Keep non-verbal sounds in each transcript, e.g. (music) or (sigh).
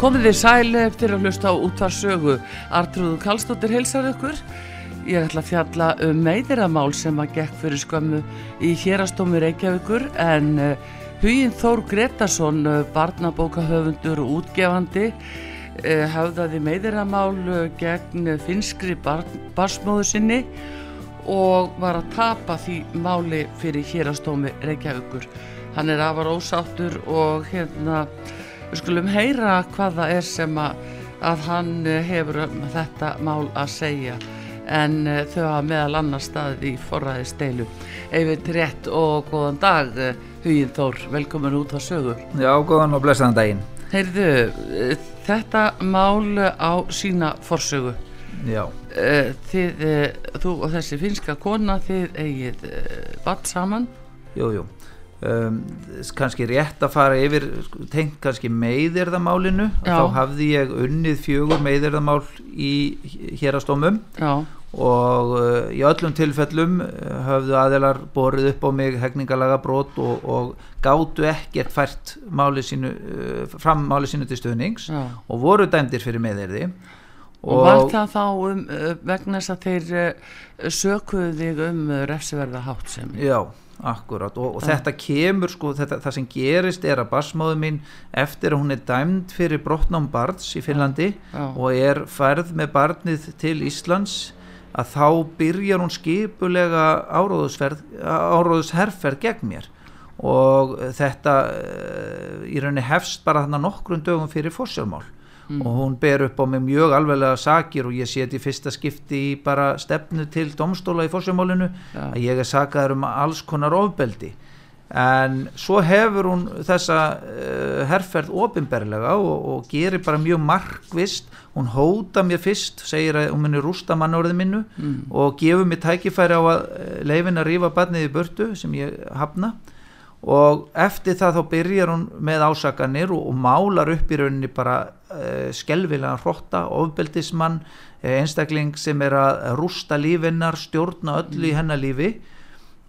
Komið þið sæli eftir að hlusta á útvarsögu. Artrúðu Kallstóttir heilsar ykkur. Ég ætla að fjalla um meðiramál sem að gekk fyrir skömmu í hérastómi Reykjavíkur en uh, Huginn Þór Gretarsson, uh, barnabókahöfundur og útgefandi, hafðaði meðiramál gegn finskri bar barsmóðu sinni og var að tapa því máli fyrir hérastómi Reykjavíkur. Hann er afar ósáttur og hérna Við skulum heyra hvað það er sem að, að hann hefur um þetta mál að segja en uh, þau hafa meðal annar staðið í forræði steilu. Eyvind rétt og góðan dag, Huginn Þór, velkomin út á sögu. Já, góðan og blessaðan daginn. Heyrðu, þetta mál á sína forsögu. Já. Þið, þú og þessi finska kona, þið eigið vatn saman. Jú, jú. Um, kannski rétt að fara yfir tengt kannski meðirðamálinu þá hafði ég unnið fjögur meðirðamál í hérastómum og uh, í öllum tilfellum hafðu aðeinar borið upp á mig hegningalega brot og, og gáttu ekkert fært máli sínu, uh, fram máli sínu til stuðnings Já. og voru dæmdir fyrir meðirði og, og var það þá um, uh, vegna þess að þeir uh, sökuðu þig um uh, refsiverða hátt sem Já Akkurát og, og þetta kemur sko þetta, það sem gerist er að basmáðu mín eftir að hún er dæmd fyrir brotnám barns í Finnlandi já, og er færð með barnið til Íslands að þá byrjar hún skipulega áróðusherferð gegn mér. Og þetta uh, í rauninni hefst bara þarna nokkrum dögum fyrir fórsjálfmál mm. og hún ber upp á mig mjög alveglega sakir og ég í fyrsta skipti í bara stefnu til domstóla í fórsjömálinu ja. að ég er sakaður um alls konar ofbeldi en svo hefur hún þessa uh, herrferð ofinberlega og, og gerir bara mjög markvist hún hóta mér fyrst segir að hún munir rústa mannorðið minnu mm. og gefur mér tækifæri á að uh, leifin að rífa barnið í börtu sem ég hafna og eftir það þá byrjar hún með ásakanir og, og málar upp í rauninni bara uh, skelvilega hrotta, ofbeldismann uh, einstakling sem er að rústa lífinnar, stjórna öllu í hennar lífi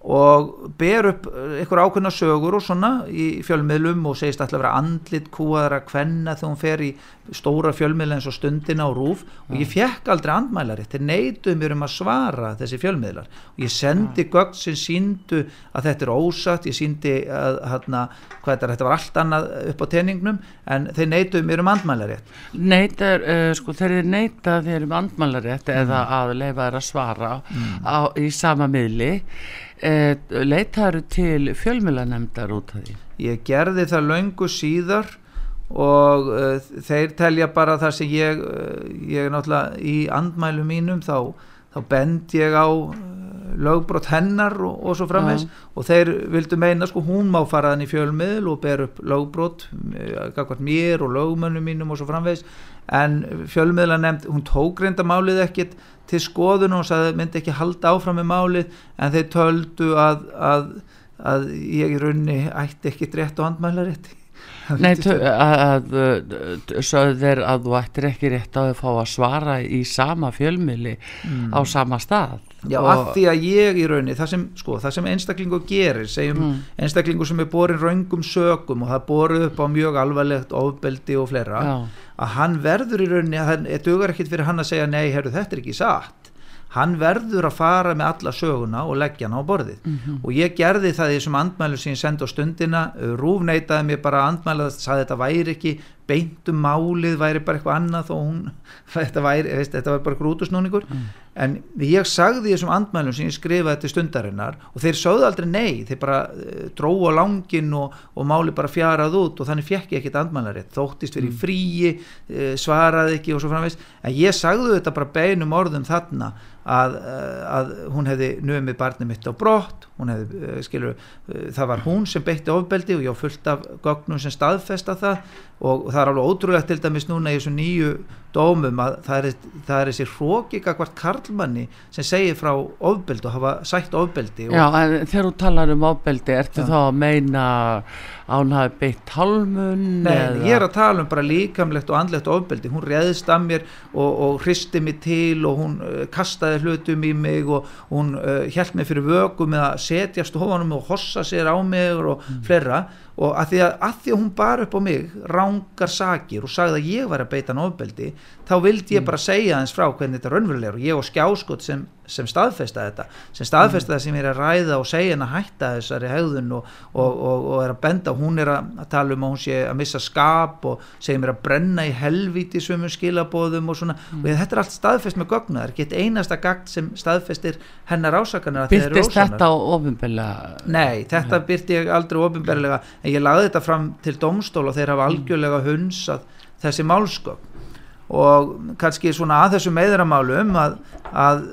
og ber upp einhver ákveðna sögur og svona í fjölmiðlum og segist alltaf að vera andlit kúaðar að kvenna þegar hún fer í stóra fjölmiðla eins og stundina og rúf og ég fekk aldrei andmælaritt þeir neituð mér um að svara þessi fjölmiðlar. Og ég sendi gögn sem síndu að þetta er ósatt ég síndi að hérna, þetta, þetta var allt annað upp á teningnum en þeir neituð mér um andmælaritt Neitar, uh, sko þeir neitað þeir um andmælaritt mm. eða að leifa þeir að svara mm. á, í sama miðli. Eh, leitaður til fjölmjölanemndar út af því? Ég gerði það laungu síðar og uh, þeir telja bara það sem ég, uh, ég náttúrulega í andmælu mínum þá, þá bend ég á lögbrot hennar og, og svo framvegs ja. og þeir vildu meina sko hún má fara þann í fjölmiðl og ber upp lögbrot mér og lögmönnum mínum og svo framvegs en fjölmiðla nefnd, hún tók reynda málið ekkit til skoðun og sagði myndi ekki halda áfram með málið. En þeir töldu að, að, að ég í raunni ætti ekki rétt og handmælarétti (laughs) Nei, að sögðu þeir að þú ættir ekki rétt á að fá að svara í sama fjölmili mm. á sama stað Já, og... að því að ég í raunni, það sem, sko, það sem einstaklingu gerir, segjum mm. einstaklingu sem er borin raungum sögum og það borið upp á mjög alvarlegt ofbeldi og fleira, Já. að hann verður í raunni, að það dugar ekkit fyrir hann að segja nei, herru, þetta er ekki satt hann verður að fara með alla söguna og leggja hann á borðið mm -hmm. og ég gerði það í þessum andmælu sem ég sendi á stundina rúfneitaði mér bara andmæla það sagði þetta væri ekki beintum málið væri bara eitthvað annað og hún, (laughs) þetta væri, veist, þetta væri bara grútusnúningur mm. en ég sagði þessum andmælum sem ég skrifaði til stundarinnar og þeir sögðu aldrei nei, þeir bara uh, dróðu á langin og, og máli bara fjarað út og þannig fekk ég ekkit andmælarið þóttist verið mm. fríi, uh, svaraði ekki og svo framveist, en ég sagði þetta bara beinum orðum þarna að, uh, að hún hefði nömið barnið mitt á brott hefði, uh, skilur, það var hún sem beitti ofbeldi og ég fullt af gögnum sem staðfesta það og það er alveg ótrúlega til dæmis núna í þessu nýju dómum að það er, það er þessi hrókika hvort karlmanni sem segir frá ofbeldi og hafa sætt ofbeldi Já, en þegar þú talar um ofbeldi ertu ja. þá að meina án hafi beitt halmun? Nei, eða? ég er að tala um bara líkamlegt og andlegt ofbeldi, hún reðist að mér og, og hristi mig til og hún uh, kastaði hlutum í mig og hún uh, held mig fyrir vöku með að setja stofanum og hossa sér á mig og mm. fleira og að því að, að því að hún bar upp á mig rángar sakir og sagði að ég var að beita nábeldi þá vildi ég mm. bara segja eins frá hvernig þetta raunverulegur og ég og skjáskot sem, sem staðfesta þetta sem staðfesta mm. það sem ég er að ræða og segja henn að hætta þessari hegðun og, og, og, og er að benda hún er að tala um að hún sé að missa skap og segja mér að brenna í helvíti svömmu skilabóðum og svona mm. og þetta er allt staðfest með gögna það er ekki einasta gagn sem staðfestir hennar ásakanar Byrtist þetta á ofinbeglega? Nei, þetta ja. byrti ég aldrei ofinbeglega en ég lagði þetta fram til domstól og þeir hafa mm. algjörlega hunsað þessi málsköp og kannski svona að þessu meðramálum að, að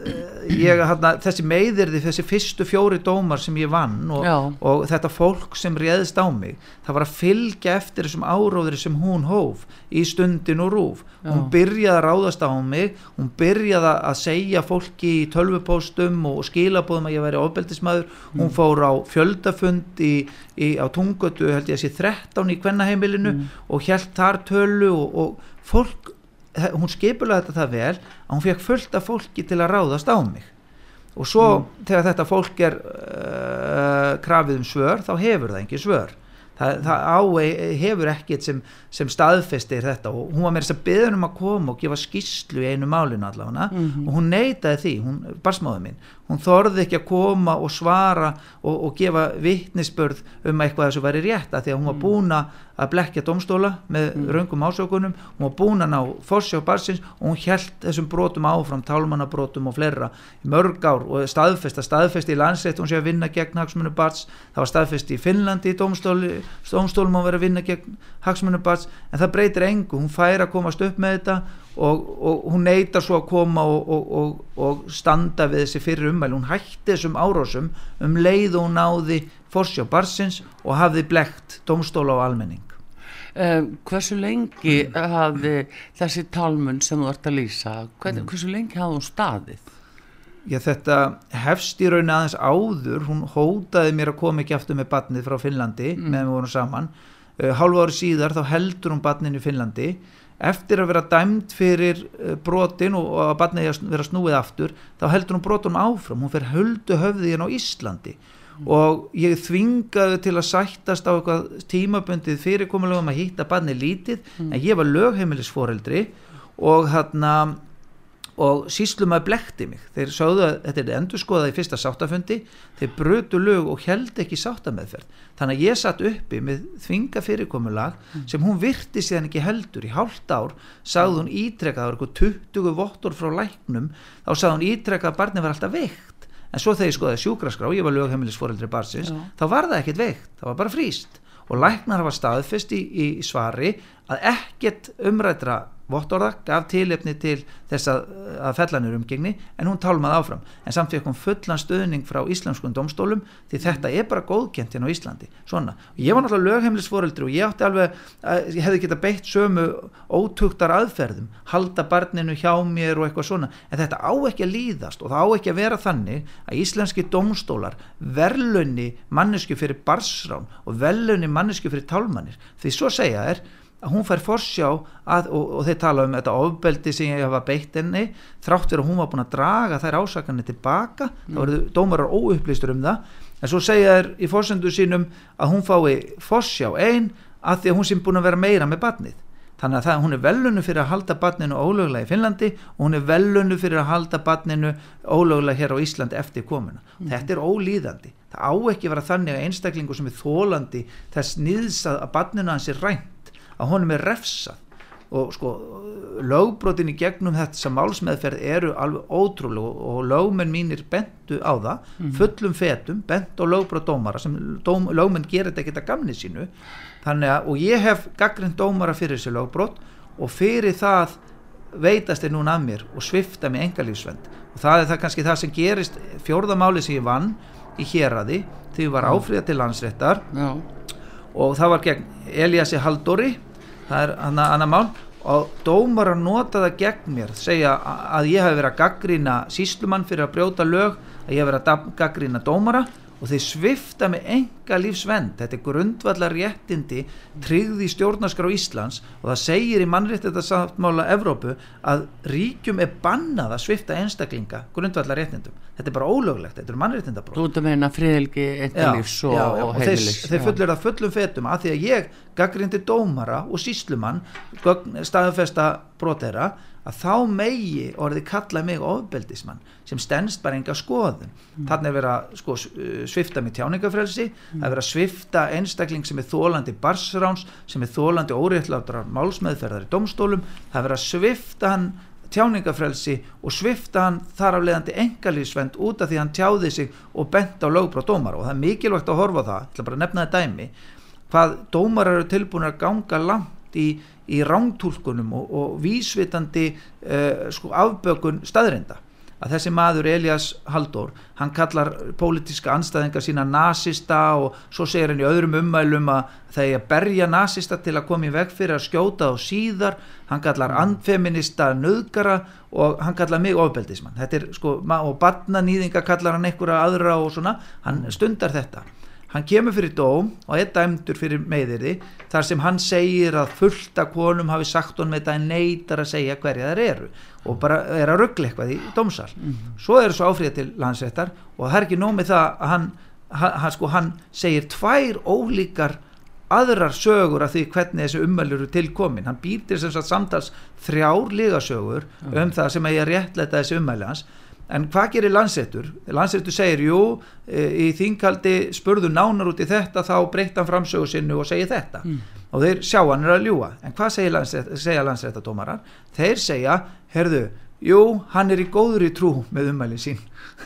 ég, hana, þessi meðirði, þessi fyrstu fjóri dómar sem ég vann og, og þetta fólk sem réðist á mig það var að fylgja eftir þessum áróðri sem hún hóf í stundin og rúf Já. hún byrjaði að ráðast á mig hún byrjaði að segja fólki í tölvupóstum og skilabóðum að ég væri ofbeldismæður, mm. hún fór á fjöldafund í, í, á tungötu held ég að sé 13 í kvennaheimilinu mm. og held þar tölu og, og fólk hún skipulaði þetta það vel að hún fekk fullt af fólki til að ráðast á mig og svo mm. þegar þetta fólk er uh, krafið um svör þá hefur það ekki svör það, það á, hefur ekkit sem, sem staðfestir þetta og hún var með þess að byggja um að koma og gefa skýslu í einu málinu allavega mm -hmm. og hún neytaði því, hún, barsmáðu mín hún þorði ekki að koma og svara og, og gefa vittnisspörð um eitthvað þessu væri rétt að því að hún var mm. búin að blekja domstóla með mm. raungum ásökunum, hún var búin að ná forsjá barsins og hún held þessum brotum áfram, tálmannabrotum og fleira í mörg ár og staðfest að staðfest í landsreitt, hún sé að vinna gegn hagsmunum bars, það var staðfest í Finnlandi í domstóli, domstólum að vera að vinna gegn hagsmunum bars, en það breytir engu, hún fær að komast upp með þetta og, og hún neytar svo að koma og, og, og standa við þessi fyrir umæl hún hætti þessum árásum um leið og náði forsjá barsins og hafði blekt domstóla á almenning um, Hversu lengi hafði þessi talmun sem þú ert að lýsa hvern, mm. hversu lengi hafði hún staðið? Já þetta hefst í raun aðeins áður hún hótaði mér að koma ekki aftur með batnið frá Finnlandi mm. meðan við vorum saman uh, hálfa ári síðar þá heldur hún batninu í Finnlandi eftir að vera dæmt fyrir eh, brotin og að barnið að vera snúið aftur þá heldur hún brotunum áfram hún fer höldu höfði hérna á Íslandi mm. og ég þvingaði til að sættast á eitthvað tímaböndið fyrirkomulegum að hýtta barnið lítið mm. en ég var lögheimilisforeldri og hérna og síslum að blekti mig. Þeir sáðu að þetta er endur skoðað í fyrsta sáttafundi. Þeir brötu lög og held ekki sáttameðferð. Þannig að ég satt uppi með þvinga fyrirkomulag mm. sem hún virti síðan ekki heldur. Í hálft ár sagði hún ítrekka, það var eitthvað 20 vottor frá læknum, þá sagði hún ítrekka að barni var alltaf veikt. En svo þegar ég skoðaði sjúkraskrá, ég var lögheimilisforeldri barsins, Já. þá var það ekkit veikt það var bara fríst og læknar hafa staðfest í, í svari að ekkert umrætra vottorða gaf tilefni til þess að, fellanur umgengni en hún tálmaði áfram. En samt fekk hún fullan stöðning frá íslamskun domstólum því þetta er bara góðkent hérna á Íslandi. Svona, og ég var náttúrulega lögheimlisforeldri og ég átti alveg, að, ég hefði geta beitt sömu ótugtar aðferðum halda barninu hjá mér og eitthvað svona. En þetta á ekki að líðast og það á ekki að vera þannig að íslenski domstólar verðlunni mannesku fyrir barsrán og verðlunni mannesku fyrir tálmanir. Því svo segja er hún fær forsjá að, og, og þeir tala um þetta ofbeldi sem ég hafa beitt enni þrátt verið að hún var búin að draga þær ásakarnir tilbaka, mm. þá verður dómarar óupplýstur um það, en svo segja þær í fórsendu sínum að hún fái forsjá einn að því að hún sem búin að vera meira með barnið, þannig að það, hún er velunu fyrir að halda barninu ólögulega í Finnlandi og hún er velunu fyrir að halda barninu ólögulega hér á Íslandi eftir komuna, mm. þetta er ólíðandi. Það á ekki vera þannig að einstaklingu sem er þólandi þess nýðs að barninu hans er rænt að honum er refsað og sko lögbrotin í gegnum þetta málsmeðferð eru alveg ótrúlega og, lögmenn mínir bentu á það mm. fullum fetum, bent og lögbrot dómara sem dóm, lögmenn gerir þetta ekkert að gamni sínu þannig að og ég hef gaggrind dómara fyrir þessi lögbrot og fyrir það veitast þeir núna að mér og svifta með engalífsvend og það er það kannski það sem gerist fjórðamáli sem ég vann í héradi þegar ég var áfríða til landsréttar Já. og það var gegn Eliassi Haldóri það er annar mál. Og dómar að nota það gegn mér segja að ég hef verið að gaggrína síslumann fyrir að brjóta lög að ég hef verið að gaggrína dómara og þeir svifta með enga lífsvend þetta er grundvallar réttindi tryggði í stjórnarskrá Íslands og það segir í mannréttindasáttmála Evrópu að ríkjum er bannað að svifta einstaklinga grundvallar réttindum þetta er bara ólöglegt, þetta er mannréttindabróð Þú ert að meina friðilgi eittalífs og, og heimilis. þeir, þeir fullir það fullum fetum að því að ég gaggrindi dómara og síslumann staðfesta brotera að þá megi orði kalla mig ofbeldismann sem stennst bara enga skoðun mm. þannig að vera sko, svifta með tjáningafrelsi mm. að vera svifta einstakling sem er þólandi barsráns sem er þólandi óréttláttrar málsmeðferðar í domstólum það vera svifta hann tjáningafrelsi og svifta hann þar af leiðandi engalífsvend út af því hann tjáði sig og bent á lögbráð dómar og það er mikilvægt að horfa það, ég ætla bara að nefna það dæmi hvað dómar eru tilbúin að ganga langt í í rángtúlkunum og, og vísvitandi uh, sko, afbökun staðreinda. Að þessi maður Elias Haldór hann kallar pólitiska anstæðingar sína nazista og svo segir hann í öðrum ummælum að það er að berja nazista til að koma í veg fyrir að skjóta og síðar. Hann kallar andfeminista nöðgara og hann kallar mig ofbeldismann. Þetta er sko og barnanýðinga kallar hann einhverja aðra og svona. Hann stundar þetta hann kemur fyrir dóm og er dæmdur fyrir meðirði þar sem hann segir að fullta konum hafi sagt honum þetta en neytar að segja hverja þær eru og bara er að ruggla eitthvað í dómsal mm -hmm. svo er svo áfríða til landsrættar og það er ekki nómið það að hann, hann, sko, hann segir tvær ólíkar aðrar sögur af því hvernig þessi ummælur eru tilkomin, hann býtir sem sagt samtals þrjár lígasögur -hmm. um það sem að ég réttleita þessi ummæli hans en hvað gerir landsettur? Landsettur segir, jú, e, í þínkaldi spurðu nánar út í þetta þá breytta hann framsögu sinnu og segir þetta. Mm. og þeir sjá hann er að ljúa en hvað segja landsrættadómarar? Þeir segja, herðu jú, hann er í góður í trú með umælinn sín.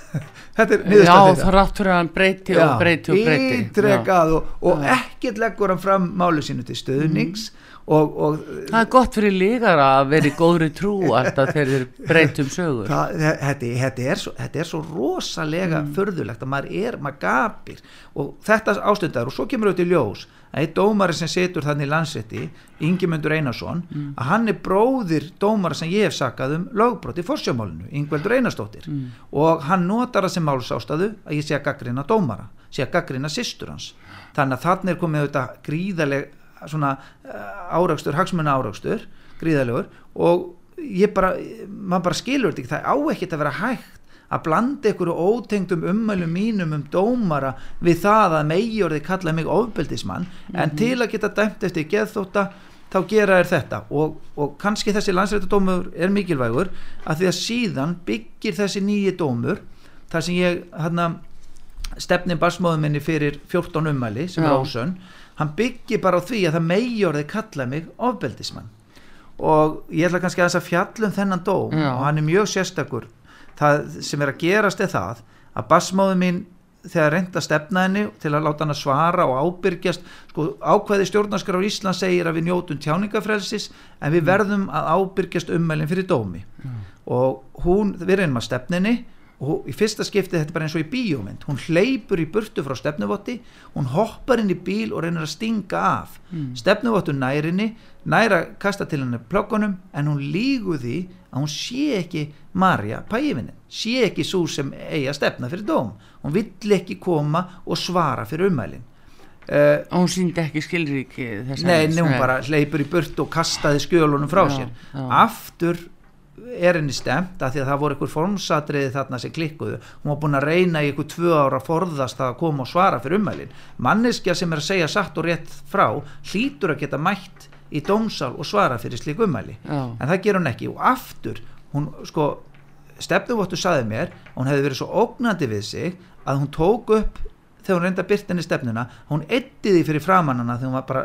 (laughs) Þetta er niðurstað þetta Já, það ráttur að hann breyti og breyti og breyti. Ítrekað og, og ekkert leggur hann fram málu sínu til stöðnings mm Og, og, það er gott fyrir lígar að vera í góðri trú alltaf þegar þeir breytum sögur það, þetta, þetta, er svo, þetta er svo rosalega mm. förðulegt að maður er, maður gapir og þetta ástundar og svo kemur auðvitað í ljós að einn dómari sem setur þannig í landsetti Ingemyndur Einarsson mm. að hann er bróðir dómari sem ég hef sakað um lögbrótt í forsjómálinu, Ingveldur Einarstóttir mm. og hann notar það sem málsástaðu að ég sé að gaggrina dómara sé að gaggrina sýstur hans þannig að þannig er komið auðvitað gríðaleg svona eh, áraugstur, hagsmunna áraugstur gríðalegur og ég bara, maður bara skilur þetta ekki það á ekkert að vera hægt að blanda einhverju ótengdum ummælum mínum um dómara við það að megjörði kalla mig ofbeldismann mm -hmm. en mhm. til að geta dæmt eftir geðþóta þá gera er þetta og, og kannski þessi landsrættadómur er mikilvægur að því að síðan byggir þessi nýji dómur þar sem ég hérna stefni basmóðum minni fyrir 14 ummæli sem Já. er ósönn hann byggir bara á því að það megjórið kalla mig ofbeldismann og ég ætla kannski að þess að fjallum þennan dóm Já. og hann er mjög sérstakur það sem er að gerast er það að basmáðu mín þegar reynda stefnaðinni til að láta hann að svara og ábyrgjast sko ákveði stjórnarskar á Ísland segir að við njótum tjáningafrelsis en við mm. verðum að ábyrgjast ummælinn fyrir dómi mm. og hún, við reynum að stefninni og í fyrsta skipti þetta er bara eins og í bíómynd hún hleypur í burtu frá stefnuvotti hún hoppar inn í bíl og reynir að stinga af. Mm. stefnuvottu nærinni næra kasta til henni plöggunum en hún lígu því að hún sé ekki Marja pæfinni, sé ekki svo sem eigi að stefna fyrir dóm. Hún vill ekki koma og svara fyrir umælinn Uh, og hún síndi ekki skilríki nei, nei, hún bara hleypur í burt og kastaði skjölunum frá já, sér. já. aftur er henni stemt að því að það voru einhver formsatriði þarna sem klikkuðu. Hún var búin að reyna í einhver tvö ára forðast að koma og svara fyrir umælin manneskja sem er að segja satt og rétt frá hlýtur að geta mætt í dómsal og svara fyrir slik umæli Já. en það ger hún ekki. Og aftur hún sko stefnuvottu saði mér hún hefði verið svo ógnandi við sig að hún tók upp þegar hún reynda byrtinni stefnuna hún ettiði fyrir framannana þegar hún var bara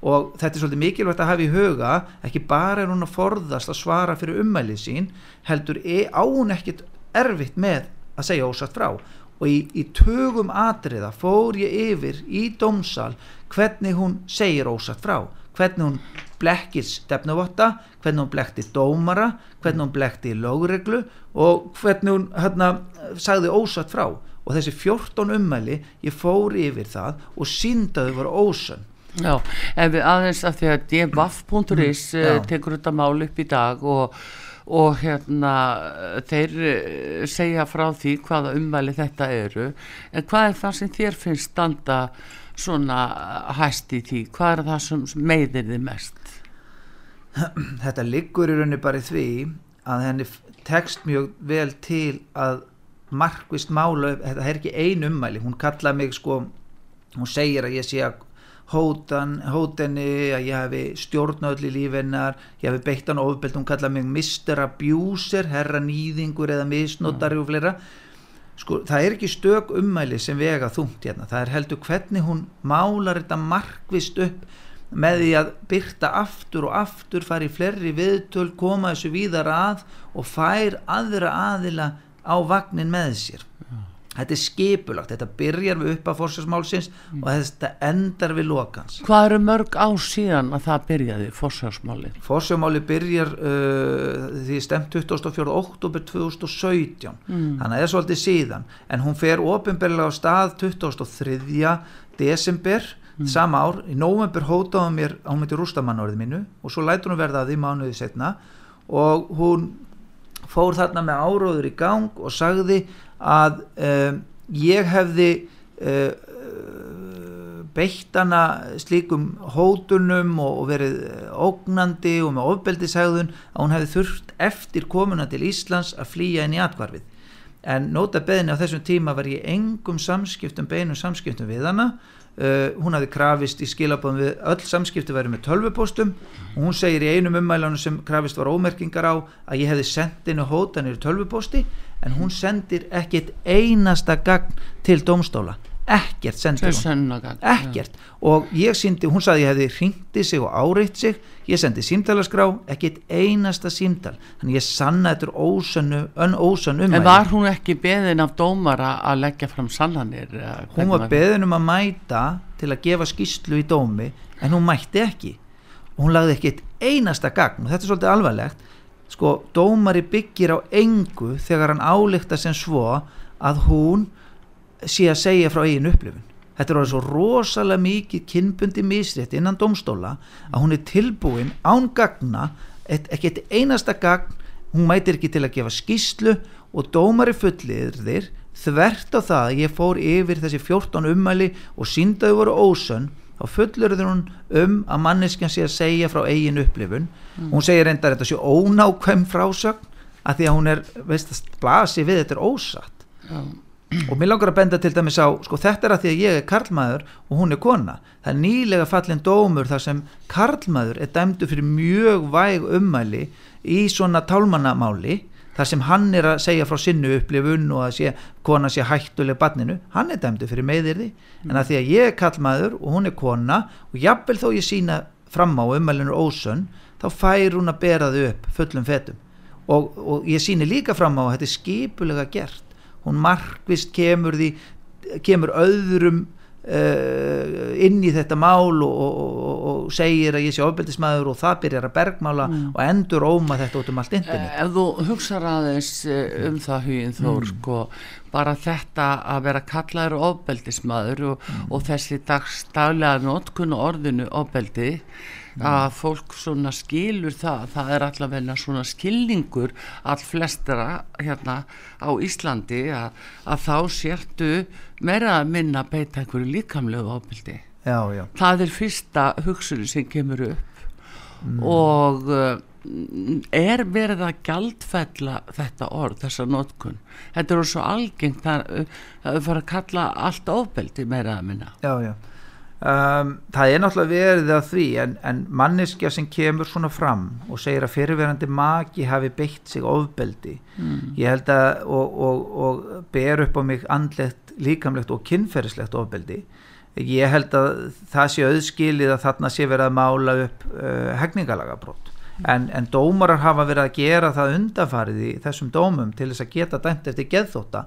og þetta er svolítið mikilvægt að hafa í huga ekki bara er hún að forðast að svara fyrir ummælið sín heldur e, á hún ekkit erfitt með að segja ósatt frá. Og í, í tögum atriða fór ég yfir í dómsal hvernig hún segir ósatt frá. Hvernig hún blekkir stefnuvotta hvernig hún blekti dómara hvernig hún blekti lögreglu og hvernig hún hérna sagði ósatt frá. Og þessi 14 ummæli ég fór yfir það og síndaðu var ósönn Já, ef við aðeins af því að dvaf.is mm, uh, tekur þetta mál upp í dag og, og hérna þeir uh, segja frá því hvaða ummæli þetta eru. En hvað er það sem þér finnst standa svona hæst í því? Hvað er það sem meiðir þið mest? (clears throat) Þetta liggur í rauninni bara í því að henni tekst mjög vel til að markvist mála, þetta er ekki ein ummæli hún kallaði mig sko hún segir að ég sé að hótan, hótenni að ég hefi stjórnöðl í lífinnar, ég hefi beitt hann ofbeld, hún kallaði mig Mr. Abuser herra nýðingur eða misnótari mm. og fleira sko það er ekki stök ummæli sem vega þungt hérna, það er heldur hvernig hún málar þetta markvist upp með því að byrta aftur og aftur fari flerri viðtöl, koma þessu víðar að og fær aðra aðila á vagnin með sér þetta er skipulagt, þetta byrjar við upp að fórsvarsmálsins mm. og þetta endar við lokans. Hvað eru mörg á síðan að það byrjaði fórsvarsmáli? Fórsvarsmáli byrjar uh, því stemt 24. oktober 2017 mm. þannig að það er svolítið síðan en hún fer ofinberlega á stað 23. desember mm. sama ár, í nóvember hótaði mér að hún myndi rústamann orðið mínu og svo lætur hún verða að því mánuði setna og hún fór þarna með áróður í gang og sagði að um, ég hefði uh, beitt hana slíkum hótunum og, og verið ógnandi og með ofbeldishægðun að hún hefði þurft eftir komuna til Íslands að flýja inn í atkvarfið en nota beðinni á þessum tíma var ég engum samskiptum, beinum samskiptum við hana Uh, hún hafi krafist í skilabóðum við öll samskipti verið með tölvupostum og hún segir í einum ummælanum sem krafist var ómerkingar á að ég hefði sendt inn hótanir tölvuposti en hún sendir ekkit einasta gagn til domstóla ekkert sendir hún ekkert ja. og ég síndi, hún saði ég hefði hringti sig og áreitt sig. Ég sendi símtalaskrá, ekkit einasta símtal. Þannig ég sanna þetta ósönnu ósönnu um en var hún ekki beðin af dómara að leggja fram sannanir hún var beðin um að mæta til að gefa skýslu í dómi en hún mætti ekki. Og hún lagði ekkit einasta gagn. Og þetta er svolítið alvarlegt. Sko, dómari byggir á engu þegar hann álíkta sem svo að hún sé að segja frá eigin upplifun þetta er alveg svo rosalega mikið kynbundi misrétt innan domstóla að hún er tilbúin án gagna ekki eitt einasta gagn hún mætir ekki til að gefa skýslu og dómari fullir þér þvert á það að ég fór yfir þessi 14 ummæli og síndaðu voru ósönn þá fullur hún um að manneskjan sé að segja frá eigin upplifun mm. hún segir reyndar þetta sé ónákvæm frásögn að því að hún er veist að blasi við þetta er ósatt mm. Og mér langar að benda til dæmis á sko þetta er að því að ég er karlmaður og hún er kona. Það er nýlega fallin dómur þar sem karlmaður er dæmdu fyrir mjög væg ummæli í svona tálmannamáli þar sem hann er að segja frá sinnu upplifun og að sé, kona sé hættuleg barninu, hann er dæmdu fyrir meðirði en að því að ég er kallmaður og hún er kona og jafnvel þó ég sína fram á umælinu ósönn þá fær hún að bera þau upp fullum fetum. Og, og ég síni líka fram á að þetta er skipulega gert hún markvist kemur því kemur öðrum Uh, inn í þetta mál og, og, og, og segir að ég sé ofbeldismæður og það byrjar að bergmála mm. og endur óma þetta út um allt internet Ef þú hugsa aðeins eh, um það huginn þór mm. sko, bara þetta að vera kallaður ofbeldismæður mm. og þessi dagstaglega notkun orðinu ofbeldi. Að fólk svona skilur það það er allavega svona skilningur all flestra hérna á Íslandi að, að þá sértu meira að minna beita einhverju líkamlegu ábyldi það er fyrsta hugsunni sem kemur upp. Mm. og uh, er verið að gjaldfella þetta orð, þessa notkun? Þetta er svo algengt að það fara að kalla allt ofbeldi meira að minna. Já já Um, það er náttúrulega verið að því en, en manneskja sem kemur svona fram og segir að fyrirverandi maki hafi beitt sig ofbeldi mm. ég held að og, og, og ber upp á mig andlegt, líkamlegt og kynferðislegt ofbeldi ég held að það sé auðskilið að þarna sé verið að mála upp uh, hegningalagabrótt en, en dómarar hafa verið að gera það undanfarið í þessum dómum til þess að geta dæmt eftir geðþóta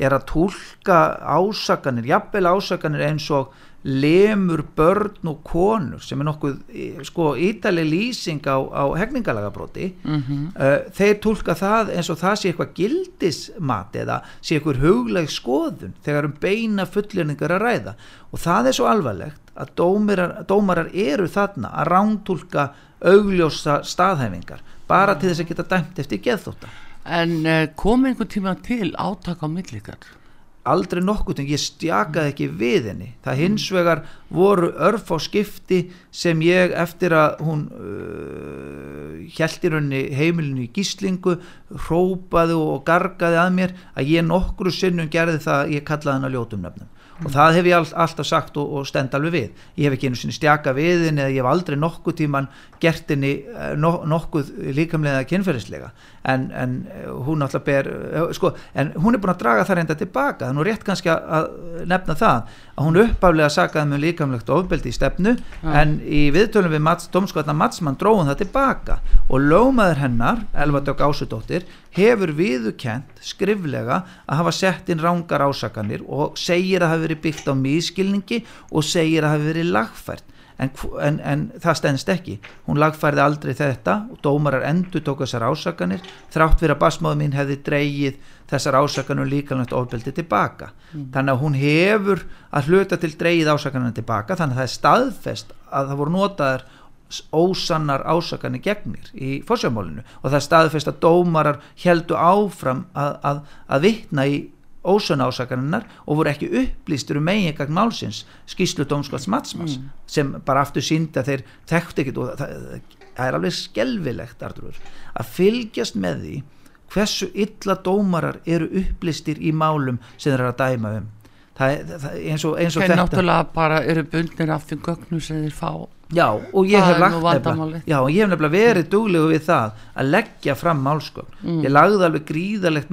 er að tólka ásakanir, jafnvel ásakanir eins og lemur börn og konur sem er nokkuð sko ítaleg lýsing á, á hefningalagabróti mm -hmm. uh, þeir tólka það eins og það sé eitthvað gildismat eða sé eitthvað hugleg skoðun þegar um beina fullirningar að ræða og það er svo alvarlegt að dómarar, dómarar eru þarna að rántólka augljósa staðhæfingar bara til þess að geta dæmt eftir geðþóta En uh, kom einhvern tíma til átaka á millikar? Aldrei nokkurt en ég stjakaði ekki við henni. Það hins vegar voru örf á skipti sem ég eftir að hún uh, heldir henni heimilinu í gíslingu hrópaði og gargaði að mér að ég nokkru sinnum gerði það að ég kallaði henni að ljótum nefnum og það hef ég all, alltaf sagt og, og stend alveg við. Ég hef ekki einu sinni stjaka við henni eða ég hef aldrei nokkuð tíman gert henni eh, no, nokkuð líkamlega kynferðislega en, en eh, hún alltaf ber eh, sko, en hún er búin að draga það reynda tilbaka er nú rétt kannski að nefna það að hún uppaflega sagaði með um líkamlegt ofbeldi í stefnu ja. en í viðtölum við Mats, domskvæðna Matsmann dróðum það tilbaka og lögmaður hennar Elva Dögg Ásudóttir hefur viðukent skriflega að hafa sett inn rángar ásakanir og segir að hafa verið byggt á mískilningi og segir að hafa verið lagfært en, en, en það stennst ekki. Hún lagfærði aldrei þetta. Og dómarar endur tók þessar ásakanir. Þrátt fyrir að basmáðu mín hefði dreyið þessar ásakanum líkalvægt ofbeldi tilbaka. Mm. þannig að hún hefur að hluta til dreyið ásakanum tilbaka. Þannig að það er staðfest að það voru notaðar ósannar ásakanir gegnir í fórsjámálinu og það er staðfest að dómarar heldu áfram að, að, að vittna í ósann ásakanirnar og voru ekki upplýstur um megingang málsins skýslu dómskvæðs matsmas mm. sem bara aftur síndi að þeir tekkt ekkit og það, það er alveg skelvilegt Artur, að fylgjast með því hversu illa dómarar eru upplýstir í málum sem þeir eru að dæma um það, það, eins og, eins og þetta náttúrulega bara eru bundnir af því gögnu sem þeir fá já og ég hef lagt nefnilega já og ég hef nefnilega verið duglegu við það að leggja fram málskogn mm. ég lagði alveg gríðalegt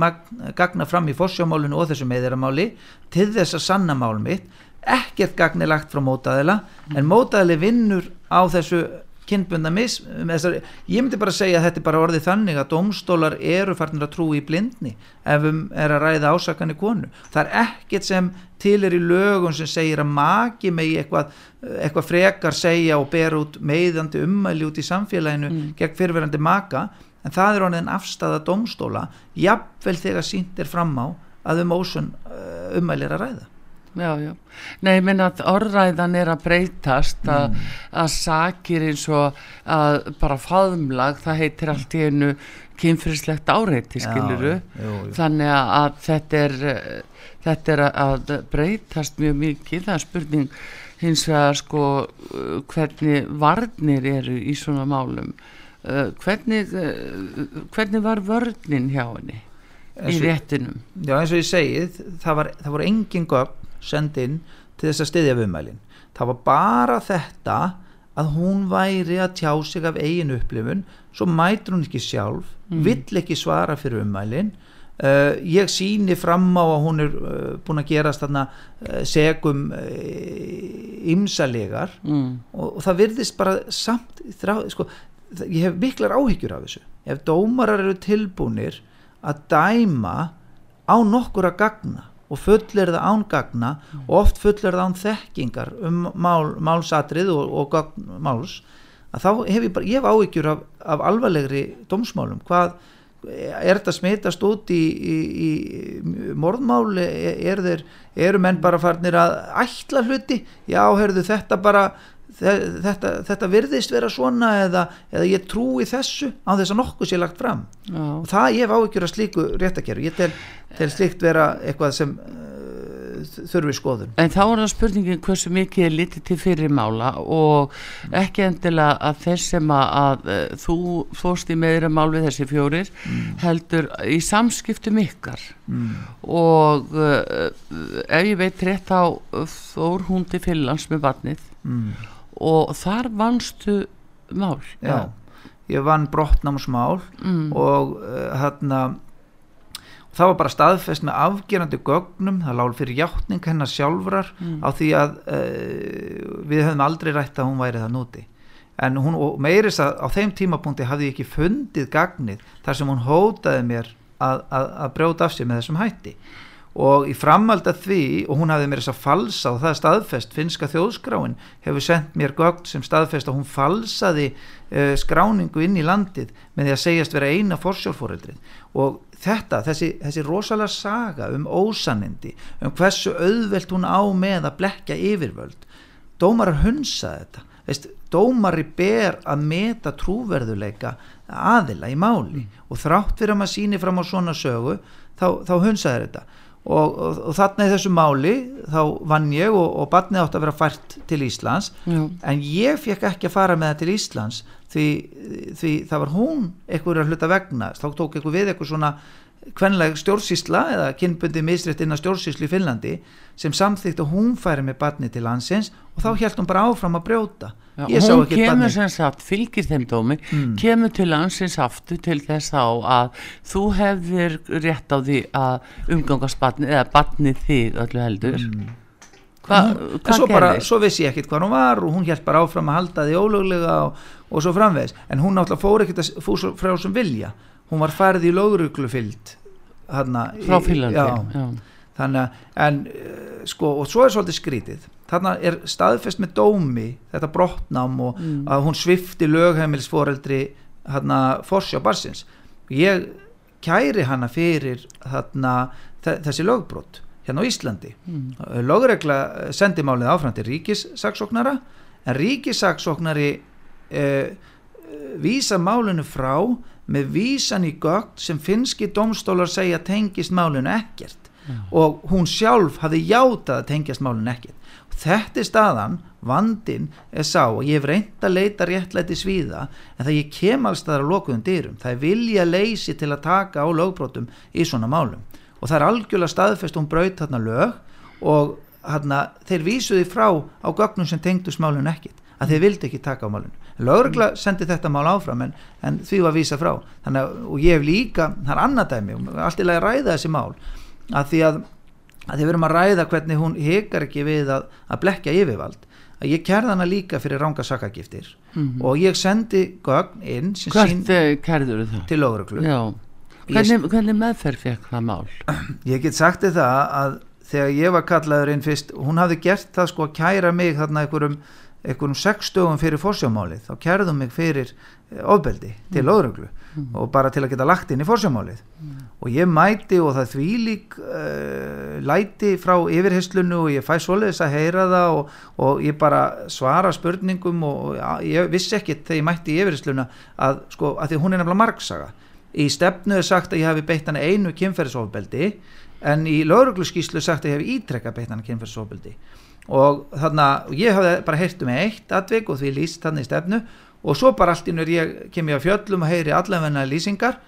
gagna fram í fórsjámálinu og þessu meðiramáli til þess að sanna málum mitt ekkert gagn er lagt frá mótaðila mm. en mótaðili vinnur á þessu kynbunda mis þessari, ég myndi bara segja að þetta er bara orðið þannig að domstólar eru farnir að trú í blindni ef um er að ræða ásakan í konu það er ekkert sem til er í lögum sem segir að maki með eitthvað, eitthvað frekar segja og ber út meðandi umæli út í samfélaginu mm. gegn fyrirverandi maka en það er orðið en afstæða domstóla jafnvel þegar sínt er fram á að um ósun umæli er að ræða Já, já. Nei, minn að orðræðan er að breytast að, mm. að sakir eins og að bara faðumlag, það heitir allt í einu kynfrislegt áreiti, skiluru. Já. Þannig að þetta er, þetta er að breytast mjög mikið. Það er spurning hins vegar sko hvernig varnir eru í svona málum. Uh, hvernig, uh, hvernig var vörnin hjá henni? í réttinum já eins og ég segið það, var, það voru engin gögn send inn til þess að styðja viðmælin það var bara þetta að hún væri að tjá sig af eigin upplifun svo mætur hún ekki sjálf mm. vill ekki svara fyrir umælin uh, ég síni fram á að hún er uh, búin að gerast þarna uh, segum ymsalegar uh, mm. og, og það virðist bara samt þrá, sko, ég hef miklar áhyggjur af þessu ef dómarar eru tilbúinir að dæma á nokkur að gagna og fullir það ángagna mm. og oft fullir það án þekkingar um mál, málsatrið og, og gagn máls að þá hef ég bara, ég hef áhyggjur af, af alvarlegri domsmálum, hvað er þetta smitast út í, í, í morðmáli er þeir, eru menn bara farnir að ætla hluti, já, herðu þetta bara þetta, þetta virðist vera svona eða, eða ég trúi þessu á þess að nokkuð sé lagt fram Já. og það ég hef áhyggjur að slíku réttakeru ég tel, tel slíkt vera eitthvað sem uh, þurfi skoðun. En þá er það spurningin hversu mikið er litið til fyrirmála og ekki endilega að þess sem að, að uh, þú fórst í meðra mál við þessi fjórir mm. heldur í samskiptum ykkar mm. og uh, ef ég veit rétt á þór hún til fyrirlands með vatnið mm. Og þar vannstu mál. Já, ég vann brottnámsmál mm. og hérna uh, það var bara staðfest með afgerandi gögnum, það lág fyrir hjáttning hennar sjálfrar mm. á því að uh, við höfum aldrei rætt að hún væri það núti en hún, og meiris að á þeim tímapunkti hafði ég ekki fundið gagnið þar sem hún hótaði mér að, að, að brjóta af sig með þessum hætti og í framhald að því og hún hafði mér þess að falsa og það er staðfest, finska þjóðskráin hefur sendt mér gögn sem staðfest að hún falsaði uh, skráningu inn í landið með því að segjast vera eina forsjálfóreldrið og þetta, þessi, þessi rosalega saga um ósanindi, um hversu auðvelt hún á með að blekja yfirvöld. Dómarar hunsa þetta. Veist, dómari ber að meta trúverðuleika aðila í máli. Mm. og þrátt fyrir að maður síni fram á svona sögu þá, þá hunsa þetta og, og, og þarna í þessu máli þá vann ég og, og barnið átt að vera fært til Íslands Já. en ég fekk ekki að fara með það til Íslands því, því það var hún eitthvað að hluta vegna þá tók eitthvað við eitthvað svona kvenleg stjórnsísla eða kynbundi misrætt inn á stjórnsíslu í Finnlandi sem samþýtt að hún færi með barni til landsins og þá held hún bara áfram að brjóta. Já, hún kemur sem sagt, fylgir þeim dómi mm. kemur til landsins aftur til þess á að þú hefðir rétt á því að umgangast barni eða barni þig öllu heldur. Mm. Hva, hvað svo, bara, svo vissi ég ekkert hvað hún var og hún held bara áfram að halda því ólöglega og, og svo framvegs en hún náttúrulega fór ekkert að fór frá sem vilja hún var færð í löguruglufild frá Fílandi þannig að en uh, sko og svo er svolítið skrítið. Þarna er staðfest með dómi þetta brotnám og mm. að hún svifti lögheimilsforeldri Forsjá Barsins ég kæri hana fyrir þarna þessi lögbrot hérna á Íslandi. Mm. lögregla sendi málið áfram til ríkissaksóknara en ríkissaksóknari eh, vísa málinu frá með vísan í gögn sem finski domstólar segja tengist málinu ekkert. Já. og hún sjálf hafi játað að tengjast málinu ekkert. Þetta er staðan, vandin er sá og ég hef reynd að leita réttlæti svíða en það ég kem alls það að lokuðum dyrum, það er vilja leysi til að taka á lögbrótum í svona málum. Og það er algjörlega staðfest hún braut þarna lög og þarna, þeir vísuði frá á gögnum sem tengdust málinu ekkert að þeir vildi ekki taka á málinu Lörgla sendi þetta mál áfram en, en því var vísa frá Þannig, og ég hef líka, það er annað dæmi allt í lagi að ræða þessi mál að því að, að því við erum að ræða hvernig hún hekar ekki við að, að blekja yfirvald að ég kærða hana líka fyrir ranga sakagiftir mm -hmm. og ég sendi gögn inn Hvert kærður það? Til Lörglu hvernig, hvernig meðferð fekk það mál? (clears throat) Ég get sagt þið það að þegar ég var kallaður inn fyrst hún hafði gert það sko að kæra mig þarna einhverjum einhvernum sex stögum fyrir fórsjámálið þá kærðum mig fyrir eh, ofbeldi til mm. lögreglu mm. og bara til að geta lagt inn í fórsjámálið mm. og ég mæti og það því lík uh, eh, læti frá yfirhyslunu og ég fæ svoleiðis að heyra það og, og ég bara svara spurningum og, og ég vissi ekkit þegar ég mætti yfirhysluna að sko að því hún er nefnilega margsaga í stefnu er sagt að ég hafi beitt hana einu kynferðisofbeldi en í lögreglu skýslu sagt að ég hef ítrekka beitt hana kynferðisofbeldi og þannig að ég hafði bara heyrt um eitt atvik og því líst þannig stefnu. Og svo bara allt innur ég kem ég á fjöllum og heyri allavegna lýsingar.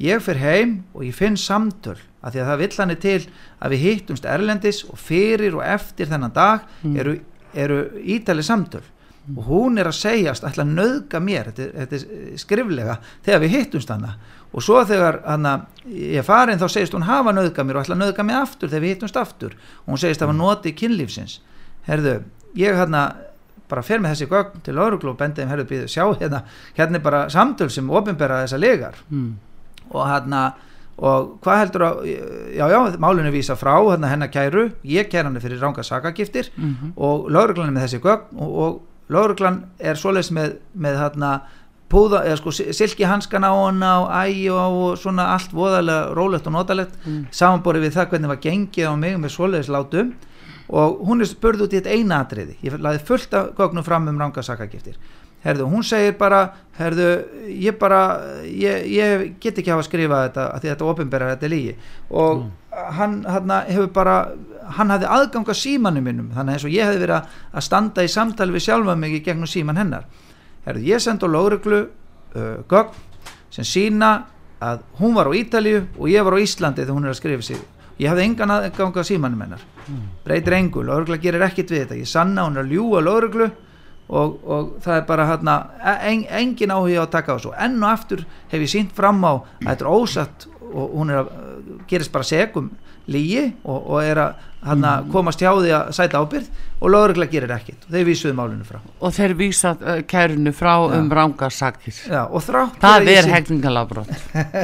Ég fyrir heim og ég finn samtöl að því að það vill hann til að við hittumst erlendis og fyrir og eftir þennan dag mm. eru, eru ítalið samtöl. Mm. og hún er að segjast ætla að nöðga mér, þetta, þetta er skriflega þegar við hittumst hana og svo þegar hana, ég farin þá segist hún hafa nöðga mér og ætla að nöðga mér aftur þegar við hittumst aftur. Og hún segist að það var notið kynlífsins herðu, ég hérna bara fer með þessi gögn til lauruglu og bendið um herðu býðu sjá hérna hérna er bara samtöl sem ofinbera þessa legar mm. og hérna og hvað heldur að, já já málunni vísa frá hérna hennar kæru ég kæra hann fyrir ránga sakagiftir mm -hmm. og lauruglan er með þessi gögn og, og lauruglan er svoleiðs með, með hérna púða, eða sko silki hanskan á hana og ægi og svona allt voðalega rólegt og notalegt mm. samanborið við það hvernig var gengið á mig með svoleiðis látum og hún er spurð út í þetta eina atriði. Ég laði fullt af gögnum fram um ranga sakagiftir herðu, hún segir bara herðu, ég bara ég, ég get ekki hafa að skrifa þetta að því þetta ofinbæra þetta er lígi og mm. hann, hann hefur bara hann hafði aðganga símanum minnum þannig eins og ég hefði verið að standa í samtali við sjálfa mig í gegnum síman hennar. Herðu, ég sendi á lögreglu uh, gögn sem sína að hún var á Ítalíu og ég var á Íslandi þegar hún er að skrifa sig ég hafði engan aðganga símanum hennar. Mm. breytir engu, lögregla gerir ekkit við þetta. Ég sanna hún að ljúa lögreglu og, og það er bara hérna en, engin áhuga á að taka á þessu. Enn og aftur hef ég sínt fram á að þetta er ósatt og hún er að gerist bara segum lígi og, og er að hana, mm. komast hjá því að sæta ábyrð og lögurlega gerir ekkit og þeir vísuðu málunum frá. Og þeir vísa uh, kærunu frá já. um rángarsakir það er hegningalafbrot